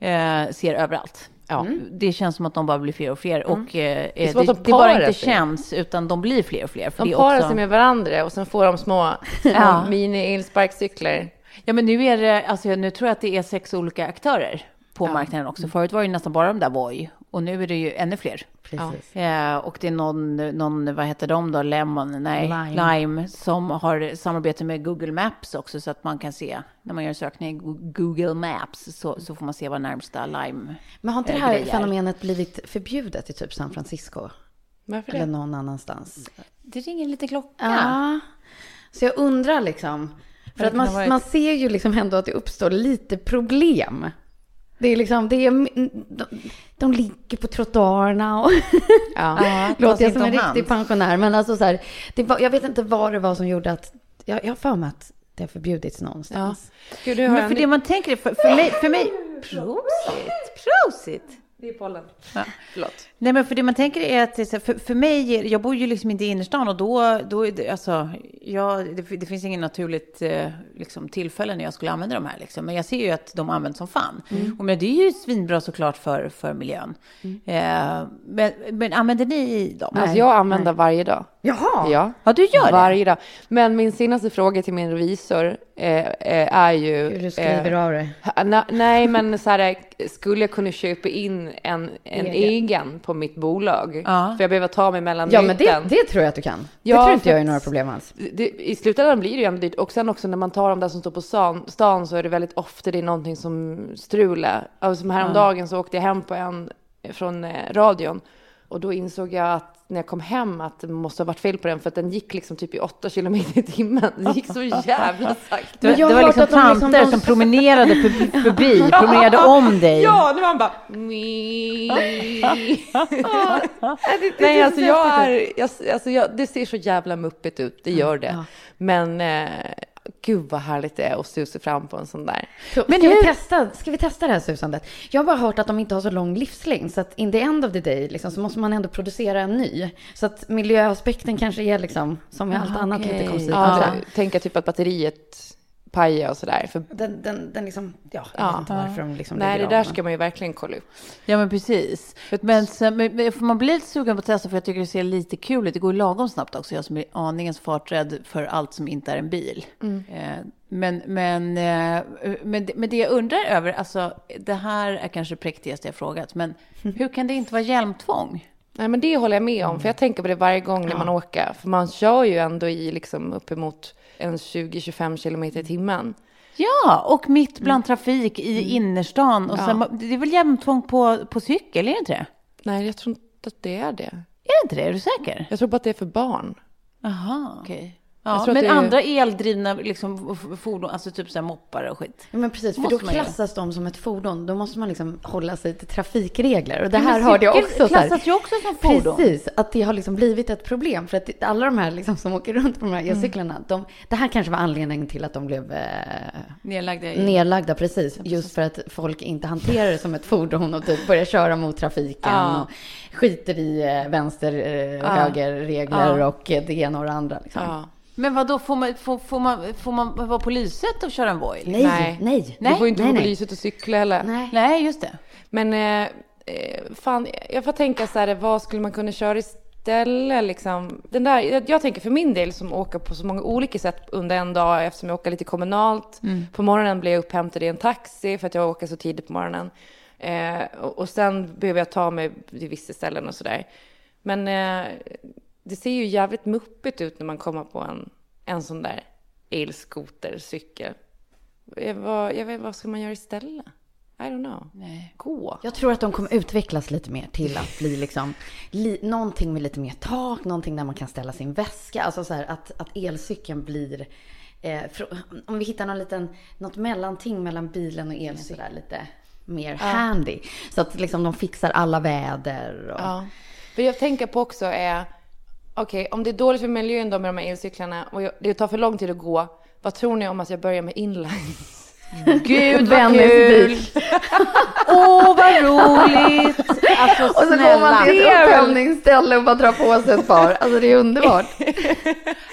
eh, ser överallt. Ja. Det känns som att de bara blir fler och fler. Och eh, det, det, de bara inte sig. känns, utan de blir fler och fler. För De det parar också, sig med varandra och sen får de små, små Ja. mini-elsparkcyklar. Ja, men nu är det, alltså nu tror jag att det är sex olika aktörer på marknaden också. Förut var det ju nästan bara de där Voi och nu är det ju ännu fler. Precis. Eh, och det är någon, någon, vad heter de då, Lemon, nej, Lime. Lime. som har samarbete med Google Maps också så att man kan se, när man gör sökning i Go- Google Maps så, så får man se vad närmsta Lime Men har inte det eh, här grejer. fenomenet blivit förbjudet i typ San Francisco? Varför Eller det? någon annanstans? Det ringer lite klocka. Ja. Så jag undrar liksom. För Det att man, man ser ju liksom ändå att det uppstår lite problem. Det är liksom, det är, de, de ligger på trottoarerna och Ja. Ja, låter jag som en riktig pensionär. Men alltså så här, det var, jag vet inte vad det var som gjorde att, jag, jag har för mig att det har förbjudits någonstans. Gud, du har Men för en... det man tänker, är- för, för mig, för mig, prosit, prosit. Det är pollen. Ja. Förlåt. Nej, men för det man tänker är att för, för mig, jag bor ju liksom inte i innerstan och då, då är det, alltså, jag, det, det finns ingen naturligt eh, liksom, tillfälle när jag skulle använda de här. Liksom. Men jag ser ju att de används som fan. Och men det är ju svinbra såklart för, för miljön. Eh, men, men använder ni dem? Alltså jag använder varje dag. Jaha! Ja. Ja, du gör det? Varje dag. Men min senaste fråga till min revisor eh, eh, är ju... Hur du skriver eh, av na- nej, men så här, skulle jag kunna köpa in en, en Egen. egen på mitt bolag? Ja. För jag behöver ta mig mellan Ja, men det, det tror jag att du kan. Ja, det tror inte jag är några problem alls. det, I slutändan blir det ju ändå dyrt. Och sen också när man tar de där som står på stan, stan så är det väldigt ofta det är någonting som strular. Alltså, häromdagen så åkte jag hem på en från eh, radion. Och då insåg jag att när jag kom hem att det måste ha varit fel på den för att den gick liksom typ i åtta kilometer i timmen. Det gick så jävla sakta. Det, Men jag det har var liksom liksom- tanter de- som promenerade förbi, promenerade om dig. Ja, nu var han bara... Nej, alltså jag är... Jag, alltså jag, det ser så jävla muppigt ut, det gör det. Men eh, gud vad härligt det är att susa fram på en sån där. Men Men ska, hur- vi testa, ska vi testa det här susandet? Jag har bara hört att de inte har så lång livslängd. Så att in the end of the day liksom, så måste man ändå producera en ny. Så att miljöaspekten kanske är liksom, som med allt annat, lite konstigt. Ja, Alltså, tänka typ att batteriet pajar och sådär. För, den, den, den liksom, ja, jag Ja. vet inte varför de liksom nej, det där ska man ju verkligen kolla upp. Ja, men precis. Men, sen, men, man bli lite sugen på att testa för jag tycker det ser lite kul ut. Det går ju lagom snabbt också. Jag som är aningens farträdd för allt som inte är en bil. Eh, men, men, eh, men, det- men det jag undrar över, alltså det här är kanske det präktigaste jag frågat, men hur kan det inte vara hjälmtvång? Nej, men det håller jag med om. För jag tänker på det varje gång när man åker. För man kör ju ändå i liksom uppemot en 20-25 kilometer i timmen. Ja, och mitt bland trafik i innerstan. Och sen, det är väl hjälmtvång på, på cykel, är det inte det? Nej, jag tror inte att det är det. Är det inte det? Är du säker? Jag tror bara att det är för barn. Jaha, okej. Ja, men är- andra eldrivna liksom, fordon, alltså typ så här moppar och skit. Ja, men precis, för Måste då klassas de som ett fordon. Då måste man liksom hålla sig till trafikregler. Och det Ja, här hörde jag också. klassas ju också som fordon. Precis, att det har liksom blivit ett problem. För att alla de här liksom som åker runt på de här Mm. elcyklarna, de, det här kanske var anledningen till att de blev eh, Nedlagda i... nedlagda, precis. Just för att folk inte hanterar det som ett fordon och typ börjar köra mot trafiken Ja. och skiter i eh, vänster och Ja. högerregler Ja. och eh, det ena och det andra. Liksom. Men vad då får man, får, får man, får man vara på lyset och köra en Voi? Nej, Nej. nej. Du får ju inte nej, gå på nej. lyset och cykla heller. Nej. Nej, just det. Men eh, eh, fan, jag får tänka så här, vad skulle man kunna köra istället liksom? Den där, jag, jag tänker för min del som åker på så många olika sätt under en dag eftersom jag åker lite kommunalt. På morgonen blir jag upphämtad i en taxi för att jag åker så tidigt på morgonen. Eh, och, och sen behöver jag ta mig till vissa ställen och sådär. Men eh, det ser ju jävligt muppigt ut när man kommer på en en sån där elskotercykel. Jag, vad, jag vet, vad ska man göra istället? I don't know. Nej. Gå. Jag tror att de kommer utvecklas lite mer till att bli liksom li, någonting med lite mer tak, någonting där man kan ställa sin väska. Alltså så här att, att elcykeln blir eh, om vi hittar någon liten, något mellanting mellan bilen och elcykeln lite mer handy. Så att liksom de fixar alla väder och... Ja. För jag tänker på också är, okej, om det är dåligt för miljön då med de här elcyklarna och jag, det tar för lång tid att gå, vad tror ni om att jag börjar med inline? Gud vad kul! Åh vad roligt! Alltså Och så går man till ett uppvärmningsställe och bara drar på sig ett par. Alltså det är underbart.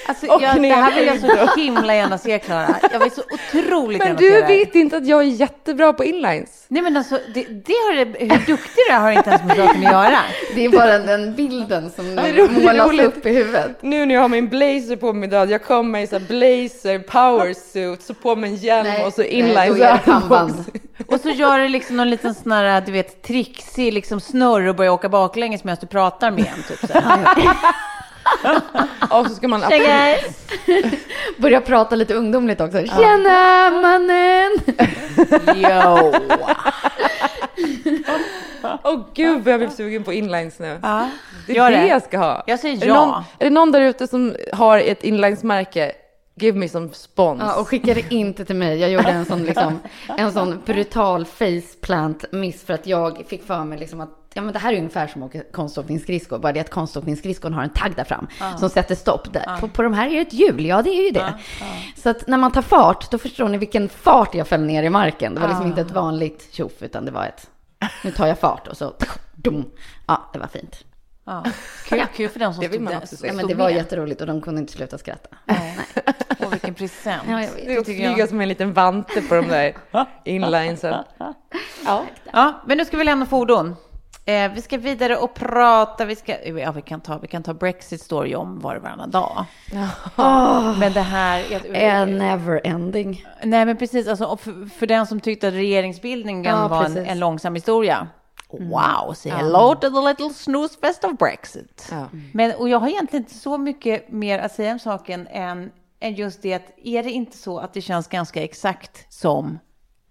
Alltså, Och jag, det här vill jag så himla gärna se Klara. Jag vill så otroligt Men gärna se du det här. vet inte att jag är jättebra på inlines. Nej men alltså, det, det har hur duktig du är har inte ens med saken att göra. Det är bara den bilden som målas upp i huvudet. Nu när jag har min blazer på mig idag, jag kommer i så här blazer, power suit, så på mig en hjälm Nej, och så nej, inlines. pannband. Och så gör du liksom någon liten sån här, du vet, trixig liksom snurr och börjar åka baklänges medan du pratar med en. Typ så här. och så ska man Tja! Börja prata lite ungdomligt också. Tjena mannen! Yo! Åh gud vad jag blir sugen på inlines nu. Ja, Det är det det. jag ska ha. Jag säger är ja. Det någon, är det någon där ute som har ett inlinesmärke? Give me some spons. Ja, och skicka det inte till mig. Jag gjorde en sån, liksom, en sån brutal faceplant-miss för att jag fick för mig liksom att ja, men det här är ungefär som att åka konståkningsskridskor, bara det att konståkningsskridskon har en tagg där fram som sätter stopp. Där. På, på de här är det ett hjul, ja det är ju det. Så att när man tar fart, då förstår ni vilken fart jag föll ner i marken. Det var liksom inte ett vanligt tjoff, utan det var ett, nu tar jag fart och så, dum. Ja, det var fint. Ja. Kul, kul för den som Det stod man där. också. Ja, men det var med. jätteroligt och de kunde inte sluta skratta. Åh, vilken present. Ja, jag vet. Det är att tycker jag. som en liten vante på de där inlinesen. Ja. Ja, men nu ska vi lämna fordon. Eh, vi ska vidare och prata. Vi, ska, ja, vi, kan ta, vi kan ta Brexit står ju om var och varannan dag. Men det här... A never ending. Nej, men precis. Alltså, för, för den som tyckte att regeringsbildningen Ja, var en, en långsam historia. Wow, say hello to the little snooze fest of Brexit. Ja. Men, och jag har egentligen inte så mycket mer att säga om saken än, än just det att är det inte så att det känns ganska exakt som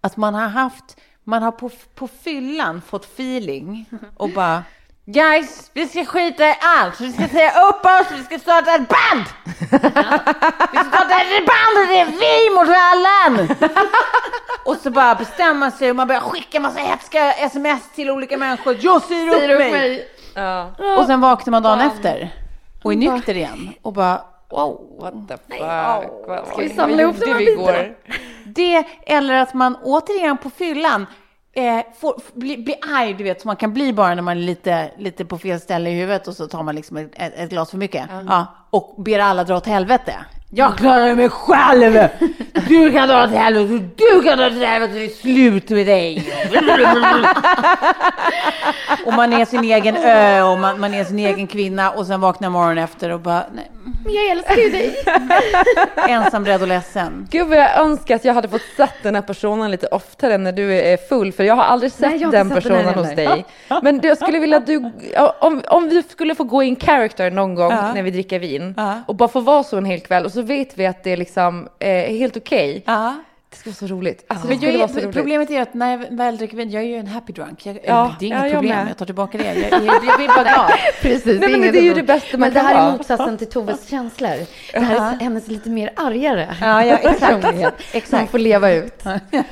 att man har haft, man har på, på fyllan fått feeling och bara Guys, vi ska skita i allt. Vi ska säga upp oss, vi ska starta ett band! Vi ska starta ett band och det är vi mot rallen! Och så bara bestämma sig och man börjar skicka massa hätska sms till olika människor. Jag säger upp, mig. Ja. Och sen vaknar man dagen efter och är nykter igen och bara wow. What the fuck. Vad, Ska vi samla ihop de här vi bitarna? Det eller att man återigen på fyllan eh, får, bli, bli arg, du vet, som man kan bli bara när man är lite, lite på fel ställe i huvudet och så tar man liksom ett, ett, glas för mycket. Ja, och ber alla dra åt helvete. Jag klarar mig själv! Du kan dra åt helvete, du kan dra åt helvete, det är slut med dig! och man är sin egen ö och man, man är sin egen kvinna och sen vaknar morgonen efter och bara, nej, Men jag älskar ju dig. ensam, rädd och ledsen. Gud vad jag önskar att jag hade fått sett den här personen lite oftare när du är full, för jag har aldrig sett Nej, har den sett den personen hos heller. dig. Men jag skulle vilja att du, om, om vi skulle få gå in character någon gång Ja. när vi dricker vin Ja. och bara få vara så en hel kväll och så vet vi att det är liksom eh, helt okej. Ja. Det skulle vara så roligt. Alltså, det Men jag så roligt. problemet är att när jag väl dricker vin, jag är ju en happy drunk. Jag, Ja, det är ja, inget jag problem, med. jag tar tillbaka det. Jag, jag, jag blir bara glad. Precis, Nej, men inget det är ju det bästa man Men det kan här ha. är motsatsen till Toves känslor. Det här är hennes lite mer argare Ja, ja, exakt. Exakt. Som får leva ut.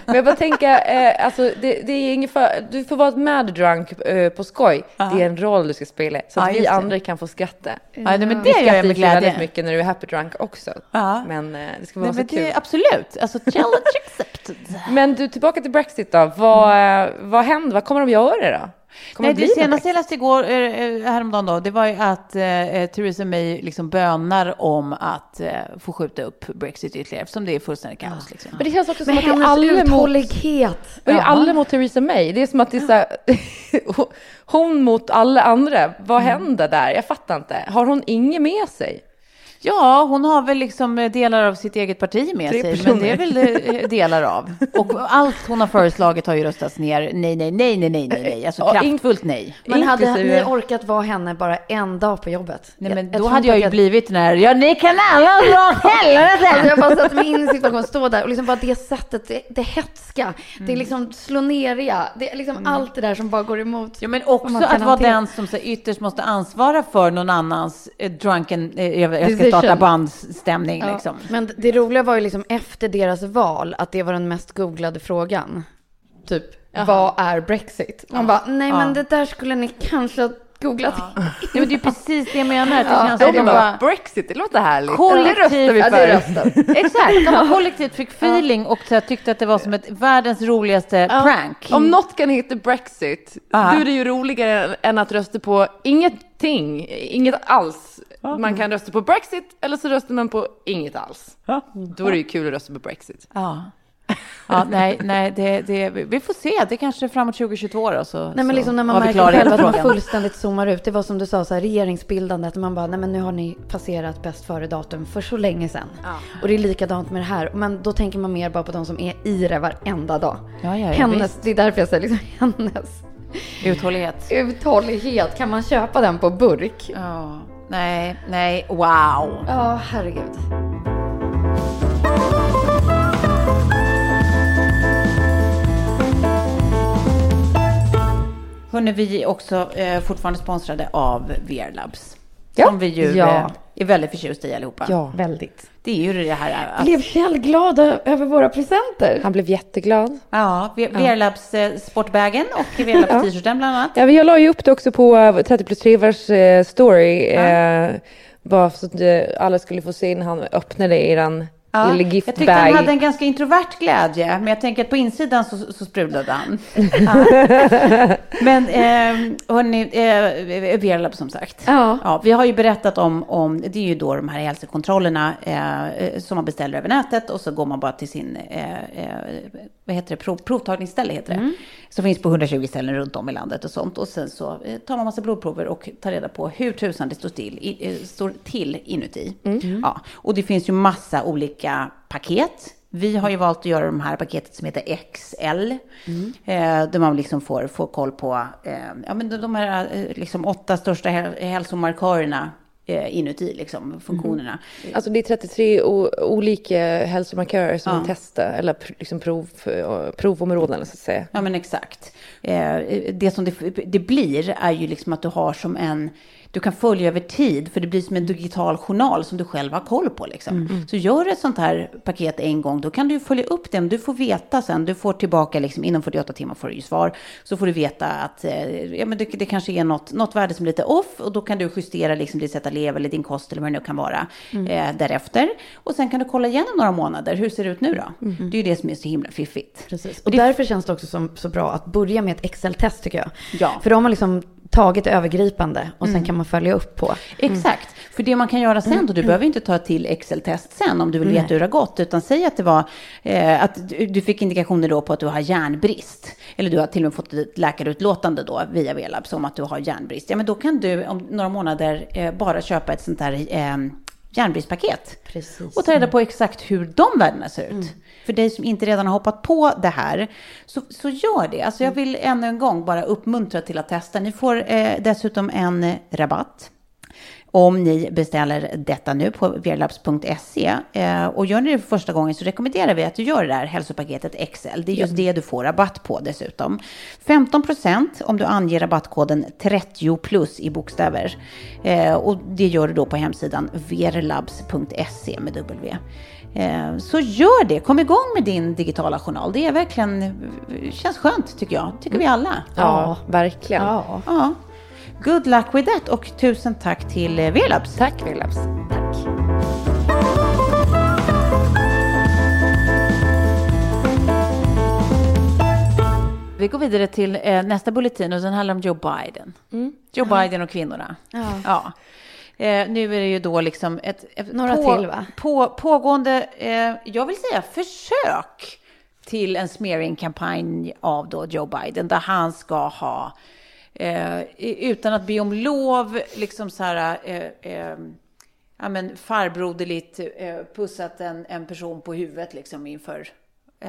Men jag bara tänker, eh, alltså, det, det är ingen för, du får vara mad drunk eh, på skoj. Det är en roll du ska spela, så att Ja, vi det. andra kan få skratta. Ja, nej, men det gör jag med ju väldigt glädje. mycket när du är happy drunk också. Ja. Men eh, det ska vara Nej, men så det kul. absolut. Alltså, challenge accepted. Men du, tillbaka till Brexit då. Vad, eh, vad händer? Vad kommer de göra då? Kommer Nej, det senaste jag läste igår, eh, eh, häromdagen då, det var ju att eh, Theresa May liksom bönar om att eh, få skjuta upp Brexit ytterligare, eftersom det är fullständigt kaos. Liksom. Men det känns också som Men att det är alla mot, det är alla mot Theresa May. Det är som att det är så här, hon mot alla andra. Vad händer där? Jag fattar inte. Har hon inget med sig? Ja, hon har väl liksom eh, delar av sitt eget parti med Tre sig, personer. men det är väl eh, delar av. Och allt hon har föreslagit har ju röstats ner. Nej, nej, nej, nej, nej, nej, nej. Alltså Ja, kraftfullt nej. Men hade ni orkat vara henne bara en dag på jobbet? Nej, men Jag- då tror hade jag att ju blivit den här, ja, ni kan alla dra åt helvete! Alltså jag bara satt mig in i situationen, stå där och liksom bara det sättet, det, det hetska, det Mm. liksom slå neriga, det är liksom allt det där som bara går emot. Ja, men också att vara den som så ytterst måste ansvara för någon annans eh, drunken, eh, jag, jag ska. Starta bandstämning Ja, liksom. Men det roliga var ju liksom efter deras val att det var den mest googlade frågan. Typ, vad är Brexit? Man bara, nej men det där skulle ni kanske ha googlat. Nej, men det är precis det jag menar. Det känns Ja, som det de bara Brexit, det låter härligt. Kollektiv- det röstar vi Ja, för. Exakt, de har kollektivt fick feeling och så tyckte att det var som ett världens roligaste prank. Om något kan heta Brexit, Ja. då är det ju roligare än att rösta på ingenting, inget alls. Man kan rösta på Brexit eller så röstar man på inget alls. Då är det ju kul att rösta på Brexit. Ja. Ja, nej, nej det, det, vi får se. Det kanske är framåt 2022 då. Så, Nej men liksom när man märker själv att man fullständigt zoomar ut. Det var som du sa, så här, regeringsbildandet. Man bara, nej men nu har ni passerat bäst före datum för så länge sedan. Och det är likadant med det här. Men då tänker man mer bara på de som är i det varenda dag. Ja, ja, ja, hennes, visst. det är därför jag säger liksom hennes Uthållighet. uthållighet. Kan man köpa den på burk? Ja. Nej, nej, wow. Ja, herregud. Hörrni, vi är också eh, fortfarande sponsrade av VR Labs. Ja. Som vi ju Ja. eh, är väldigt förtjusta i allihopa. Ja, Väldigt. Det är ju det här att, Blev Kjell glad över våra presenter? han blev jätteglad. ja, V- VR Labs eh, sportbagen och VR Labs t-shirten bland annat. Ja, men jag la ju upp det också på eh, 30 plus 3 vars eh, story. Eh, bara så att eh, alla skulle få se när han öppnade eran lilla jag tyckte giftbag. han hade en ganska introvert glädje, men jag tänker att på insidan så, så sprudlade han. men eh, hörni, eh, VR Lab som sagt. Ja. Ja, vi har ju berättat om, om, det är ju då de här hälsokontrollerna eh, som man beställer över nätet och så går man bara till sin, eh, eh, vad heter det, Prov, provtagningsställe heter det. Som finns på 120 ställen runt om i landet och sånt. Och sen så eh, tar man massa blodprover och tar reda på hur tusan det står till, i, eh, står till inuti. Ja, och det finns ju massa olika paket. Vi har ju valt att göra de här paketet som heter XL. Eh, där man liksom får, får koll på eh, ja, men de, här liksom åtta största häl- hälsomarkörerna inuti, liksom, funktionerna. Alltså det är 33 o- olika hälsomarkörer som Ja. man testar, eller liksom prov, eh, provområden så att säga. Ja, men exakt. Eh, det som det, det blir är ju liksom att du har som en... Du kan följa över tid, för det blir som en digital journal som du själv har koll på. Liksom. Så gör ett sånt här paket en gång, då kan du följa upp det. Du får veta sen, du får tillbaka, liksom, inom 48 timmar får du ju svar. Så får du veta att eh, ja, men det, det kanske är något, något värde som är lite off. Och då kan du justera liksom, ditt sätt att leva eller din kost eller vad det nu kan vara eh, därefter. Och sen kan du kolla igen om några månader. Hur ser det ut nu då? Det är ju det som är så himla fiffigt. Precis. Och därför känns det också som, så bra att börja med ett Excel-test tycker jag. Ja. För då har man liksom tagit övergripande och sen kan man följa upp på. Exakt. För det man kan göra sen då, du behöver inte ta ett till Excel-test sen om du vill veta hur det har gått, utan säg att det var eh, att du fick indikationer då på att du har järnbrist. Eller du har till och med fått ett läkarutlåtande då via Velabs om att du har järnbrist. Ja, men då kan du om några månader eh, bara köpa ett sånt här eh, järnbristpaket. Precis. Och ta reda på exakt hur de värdena ser ut. För dig som inte redan har hoppat på det här, så, så gör det. Alltså jag vill ännu en gång bara uppmuntra till att testa. Ni får eh, dessutom en rabatt om ni beställer detta nu på verlabs.se. Eh, och gör ni det för första gången så rekommenderar vi att du gör det där hälsopaketet Excel. Det är just det du får rabatt på dessutom. 15% om du anger rabattkoden 30 plus i bokstäver. Eh, och det gör du då på hemsidan verlabs.se med W. Eh, Så gör det, kom igång med din digitala journal. Det är verkligen, känns skönt tycker jag, tycker vi alla. Ja, verkligen. Ja. Ja. Good luck with that och tusen tack till eh, Verlabs. Tack Williams. Tack. Vi går vidare till eh, nästa bulletin och den handlar om Joe Biden. Joe Biden och kvinnorna. Ja. Eh, nu är det ju då liksom ett, ett Några till, va? På, pågående, eh, jag vill säga försök till en smearing-kampanj av då Joe Biden där han ska ha, eh, utan att be om lov, liksom så här, eh, eh, ja, men farbroderligt eh, pussat en, en person på huvudet liksom inför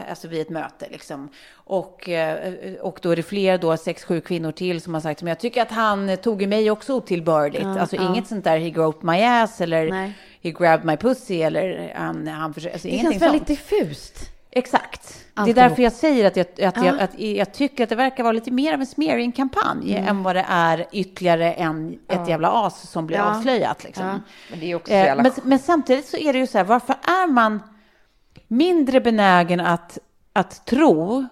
Alltså vid ett möte liksom. Och, eh, och då är det fler då, sex, sju kvinnor till som har sagt, men jag tycker att han tog i mig också otillbörligt. Ja, alltså ja. inget sånt där, he groped my ass eller Nej. he grabbed my pussy eller han, han försökte, alltså Det känns väldigt sånt. diffust. Exakt. Det är därför jag säger att jag, att, Ja. jag, att jag tycker att det verkar vara lite mer av en smearing-kampanj Mm. än vad det är ytterligare en, ett jävla as som blir Ja. avslöjat. Liksom. Ja. Men det är också så Eh, jävla men, men samtidigt så är det ju så här, varför är man mindre benägen att, att tro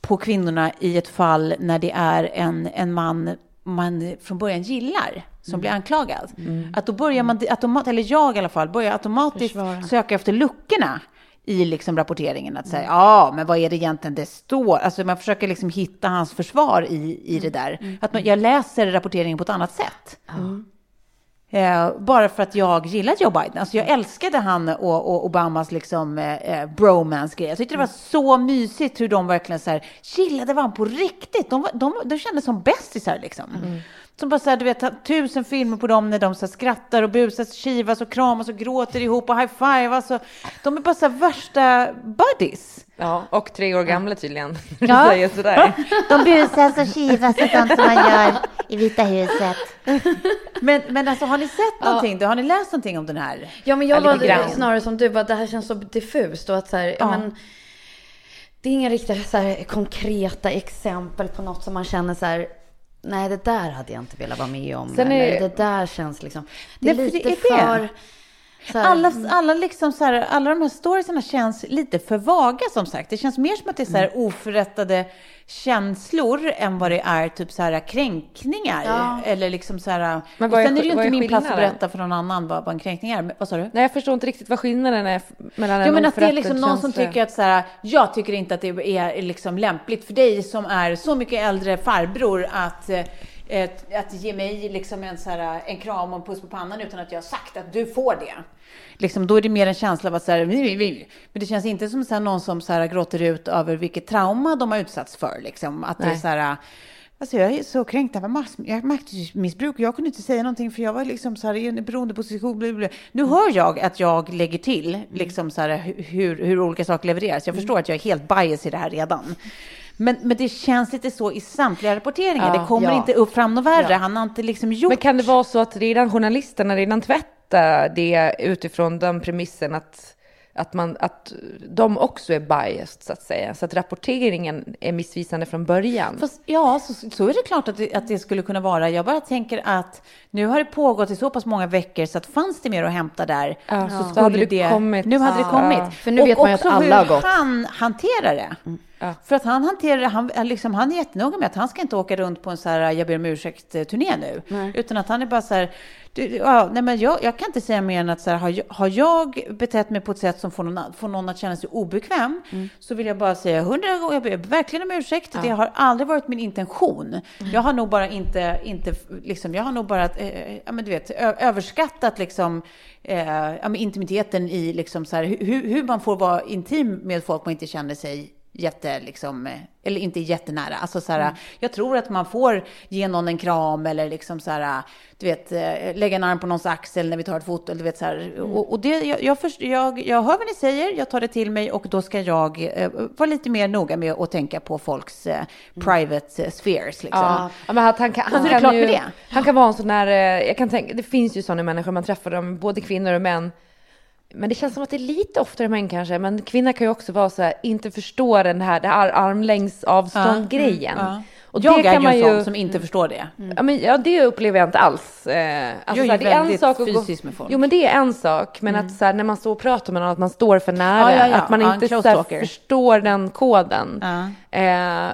på kvinnorna i ett fall när det är en, en man man från början gillar som blir anklagad? Att då börjar man, automat, eller jag i alla fall, börjar automatiskt Försvara. söka efter luckorna i liksom rapporteringen. Att säga, ja, men vad är det egentligen det står? Alltså man försöker liksom hitta hans försvar i, i det där. Att man, jag läser rapporteringen på ett annat sätt. Eh, bara för att jag gillar Joe Biden. Alltså jag älskade han och, och Obamas liksom, eh, eh, bromance-grej. Jag tyckte det var så mysigt hur de verkligen så här, gillade varandra på riktigt. De, de, de kändes som bästisar liksom. Som bara så här, du vet, tusen filmer på dem när de så här, skrattar och busas, kivas och kramas och gråter ihop och high-five. Alltså, de är bara så här värsta buddies. Ja, och tre år gamla tydligen. Ja. Ja. säger sådär. De busas och kivas och sånt som man gör i Vita huset. Men, men alltså, har ni sett någonting? då? Har ni läst någonting om den här? Ja, men jag Ja, var snarare som du, bara, det här känns så diffust och att så här, ja. Ja. men, det är inga riktigt så här, konkreta exempel på något som man känner så här, nej det där hade jag inte velat vara med om. Är- eller det där känns liksom, det är Nej, för lite det är det. för... Så här, Alla, alla, liksom så här, alla de här storiesarna känns lite för vaga som sagt. Det känns mer som att det är så här Mm. oförrättade känslor än vad det är typ så här kränkningar. Ja. Eller liksom så här, Men vad är sen är det ju inte min plats att berätta för någon annan vad, vad en kränkning är. Men, vad sa du? Nej, jag förstår inte riktigt vad skillnaden är mellan en Jo, men att det är liksom någon som tycker att så här, jag tycker inte att det är liksom lämpligt för dig som är så mycket äldre farbror att eh, ett- att ge mig liksom en, så här, en kram och en puss på pannan utan att jag har sagt att du får det. Liksom, då är det mer en känsla av att så här, men det känns inte som så här, någon som så här, gråter ut över vilket trauma de har utsatts för. Liksom. Att det är så här, Alltså jag är så kränkt av maktmissbruk. Jag kunde inte säga någonting för jag var liksom så här i en beroendeposition. bla, bla, bla. Nu hör jag att jag lägger till liksom så här, hur, hur olika saker levereras. Jag förstår att jag är helt bias i det här redan. Men, men det känns lite så i samtliga rapporteringar. Ja, det kommer ja. inte upp fram något värre. Ja. Han har inte liksom gjort... Men kan det vara så att redan journalisterna redan tvättar det utifrån den premissen att, att, man, att de också är biased så att säga? Så att rapporteringen är missvisande från början? Fast, ja, så, så är det klart att det, att det skulle kunna vara. Jag bara tänker att nu har det pågått i så pass många veckor så att fanns det mer att hämta där Ja. så Ja. skulle hade det det... kommit. Nu hade det Ja. kommit. För nu vet man också att alla har hur gått. han hanterar det. Ja. För att han hanterar han, liksom, han är jättenoga med att han ska inte åka runt på en så här jag ber om ursäkt-turné nu. Utan att han är bara så här, du, ja, nej men jag, jag kan inte säga mer än att så här, har, jag, har jag betett mig på ett sätt som får någon, får någon att känna sig obekväm så vill jag bara säga hundra gånger, jag ber verkligen om ursäkt. Det har aldrig varit min intention. Jag har nog bara inte, inte liksom, jag har nog bara, eh, ja men du vet, ö, överskattat liksom eh, ja, men intimiteten i liksom så här, hur, hur man får vara intim med folk man inte känner sig jätte, liksom, eh, eller inte jättenära. Alltså så här, Jag tror att man får ge någon en kram eller liksom så här, du vet, eh, lägga en arm på någons axel när vi tar ett foto. Eller du vet, så här. Och, och det, jag, jag, först, jag, jag hör vad ni säger, jag tar det till mig och då ska jag eh, vara lite mer noga med att tänka på folks eh, private eh, spheres. Liksom. Ja, ja, men han kan, han det kan ju, han kan vara en sån där, jag kan tänka, det finns ju sådana människor, man träffar dem, både kvinnor och män. Men det känns som att det är lite oftare män kanske, men kvinnor kan ju också vara så här, inte förstå den här, det här armlängds avstånd grejen. Ja. Och jag det är ju man en ju, sån som inte förstår det. ja, men, ja, det upplever jag inte alls. Eh, alltså, Jag är ju det är en väldigt sak att gå, fysisk med folk. Jo men det är en sak, men att så här, när man står och pratar med någon, att man står för nära, Ja, ja, ja. att man Ja, inte så här, förstår den koden. Ja. Eh,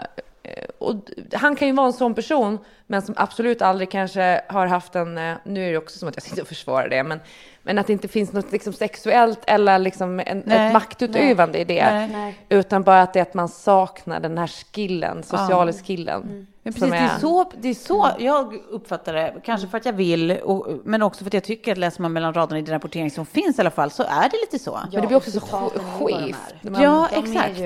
och d- han kan ju vara en sån person, men som absolut aldrig kanske har haft en, eh, nu är det också som att jag sitter och försvarar det, men, men att det inte finns något liksom sexuellt eller liksom en, Nej, ett maktutövande i det. Nej. Utan bara att det är att man saknar den här skillen, sociala skillen. Men som precis, det är så, det är så jag uppfattar det. Kanske för att jag vill, och, men också för att jag tycker att läser man mellan raderna i den rapportering som finns i alla fall, så är det lite så. Men det blir också så är skevt. är. Ja, är exakt.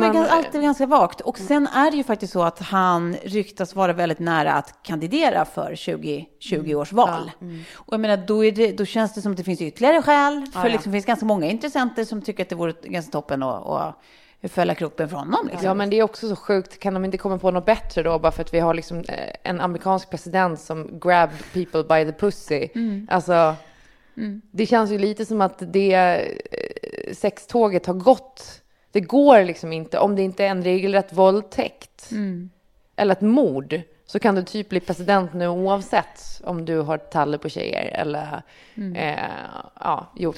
De är man- alltid ganska vagt. Och sen är det ju faktiskt så att han ryktas vara väldigt nära att kandidera för 2020 års val. Och jag menar, då, det, då känns det som att det finns ytterligare skäl. För ja. liksom, det finns ganska många intressenter som tycker att det vore ganska toppen att, fälla kroppen från honom. Liksom. Ja, men det är också så sjukt. Kan de inte komma på något bättre då? Bara för att vi har liksom eh, en amerikansk president som grab people by the pussy. Alltså, det känns ju lite som att det eh, sextåget har gått. Det går liksom inte, om det inte är en regelrätt våldtäkt eller ett mord, så kan du typ bli president nu oavsett om du har talle på tjejer eller eh, ja, gjort.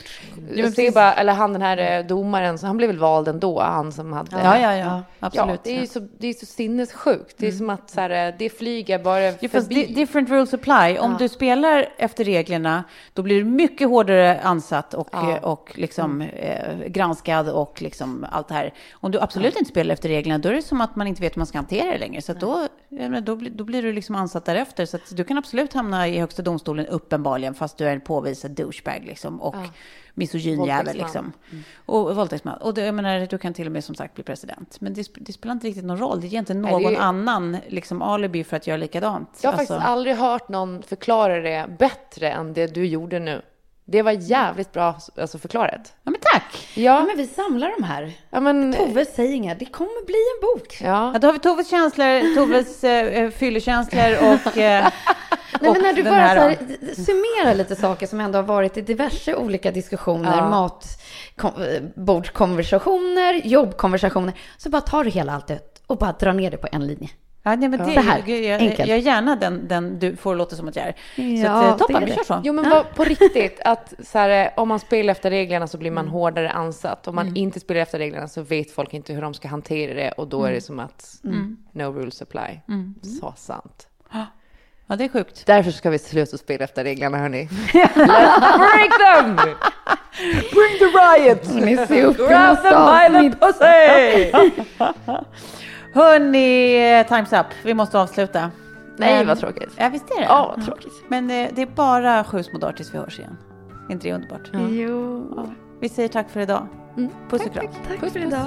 ser precis. bara, eller han den här eh, domaren, så han blev väl vald ändå, han som hade Ja, ja, ja. Absolut. Ja, det är ju så, det är så sinnessjukt. Det är som att så här, det flyger bara Ja, fast förbi. di- different rules apply. Om du spelar efter reglerna, då blir du mycket hårdare ansatt och, Ja. eh, och liksom, eh, granskad och liksom allt det här. Om du absolut inte spelar efter reglerna, då är det som att man inte vet hur man ska hantera det längre. Så då, då, då blir du liksom ansatt därefter. Så att du kan absolut hamna i Högsta domstolen uppenbarligen, fast du är en påvisad douchebag liksom, och misogynjävel. Våldtäktsman. Liksom. Och våldtäktsman. Och det, jag menar, du kan till och med som sagt bli president. Men det, det spelar inte riktigt någon roll. Det ger inte Nej, någon är ju- annan liksom, alibi för att göra likadant. Jag har Alltså- faktiskt aldrig hört någon förklara det bättre än det du gjorde nu. Det var jävligt bra alltså, förklarat. Ja, tack! Ja, Ja, men vi samlar de här. ja men... Tove säger det kommer bli en bok. Ja. Ja, då har vi Toves känslor, Toves eh, fyllekänslor och... Eh, Nej, och men när du bara här här, summerar lite saker som ändå har varit i diverse olika diskussioner, Ja. matbordskonversationer, jobbkonversationer, så bara tar du hela allt ut och bara drar ner det på en linje. Ja, nej, men det, Så här, jag, jag, enkelt. jag är gärna den, den du får låta som att jag är. så Ja, att, eh, det toppen, vi kör så. Jo men vad- på riktigt, att så här, eh, om man spelar efter reglerna så blir man hårdare ansatt. Om man inte spelar efter reglerna så vet folk inte hur de ska hantera det och då är det som att no rules apply. Så sant. Ja, det är sjukt. Därför ska vi sluta spela efter reglerna hörni. Let's break them! Bring the riot! Ni ser upp Grab them by the pussy! Hörni, time's up. Vi måste avsluta. Nej Men- vad tråkigt. Ja, visst är det? Ja, vad tråkigt. Men eh, det är bara sju små dagar tills vi hörs igen. Är inte det underbart? Jo. Ja. Vi säger tack för idag. Puss och kram. Tack för idag.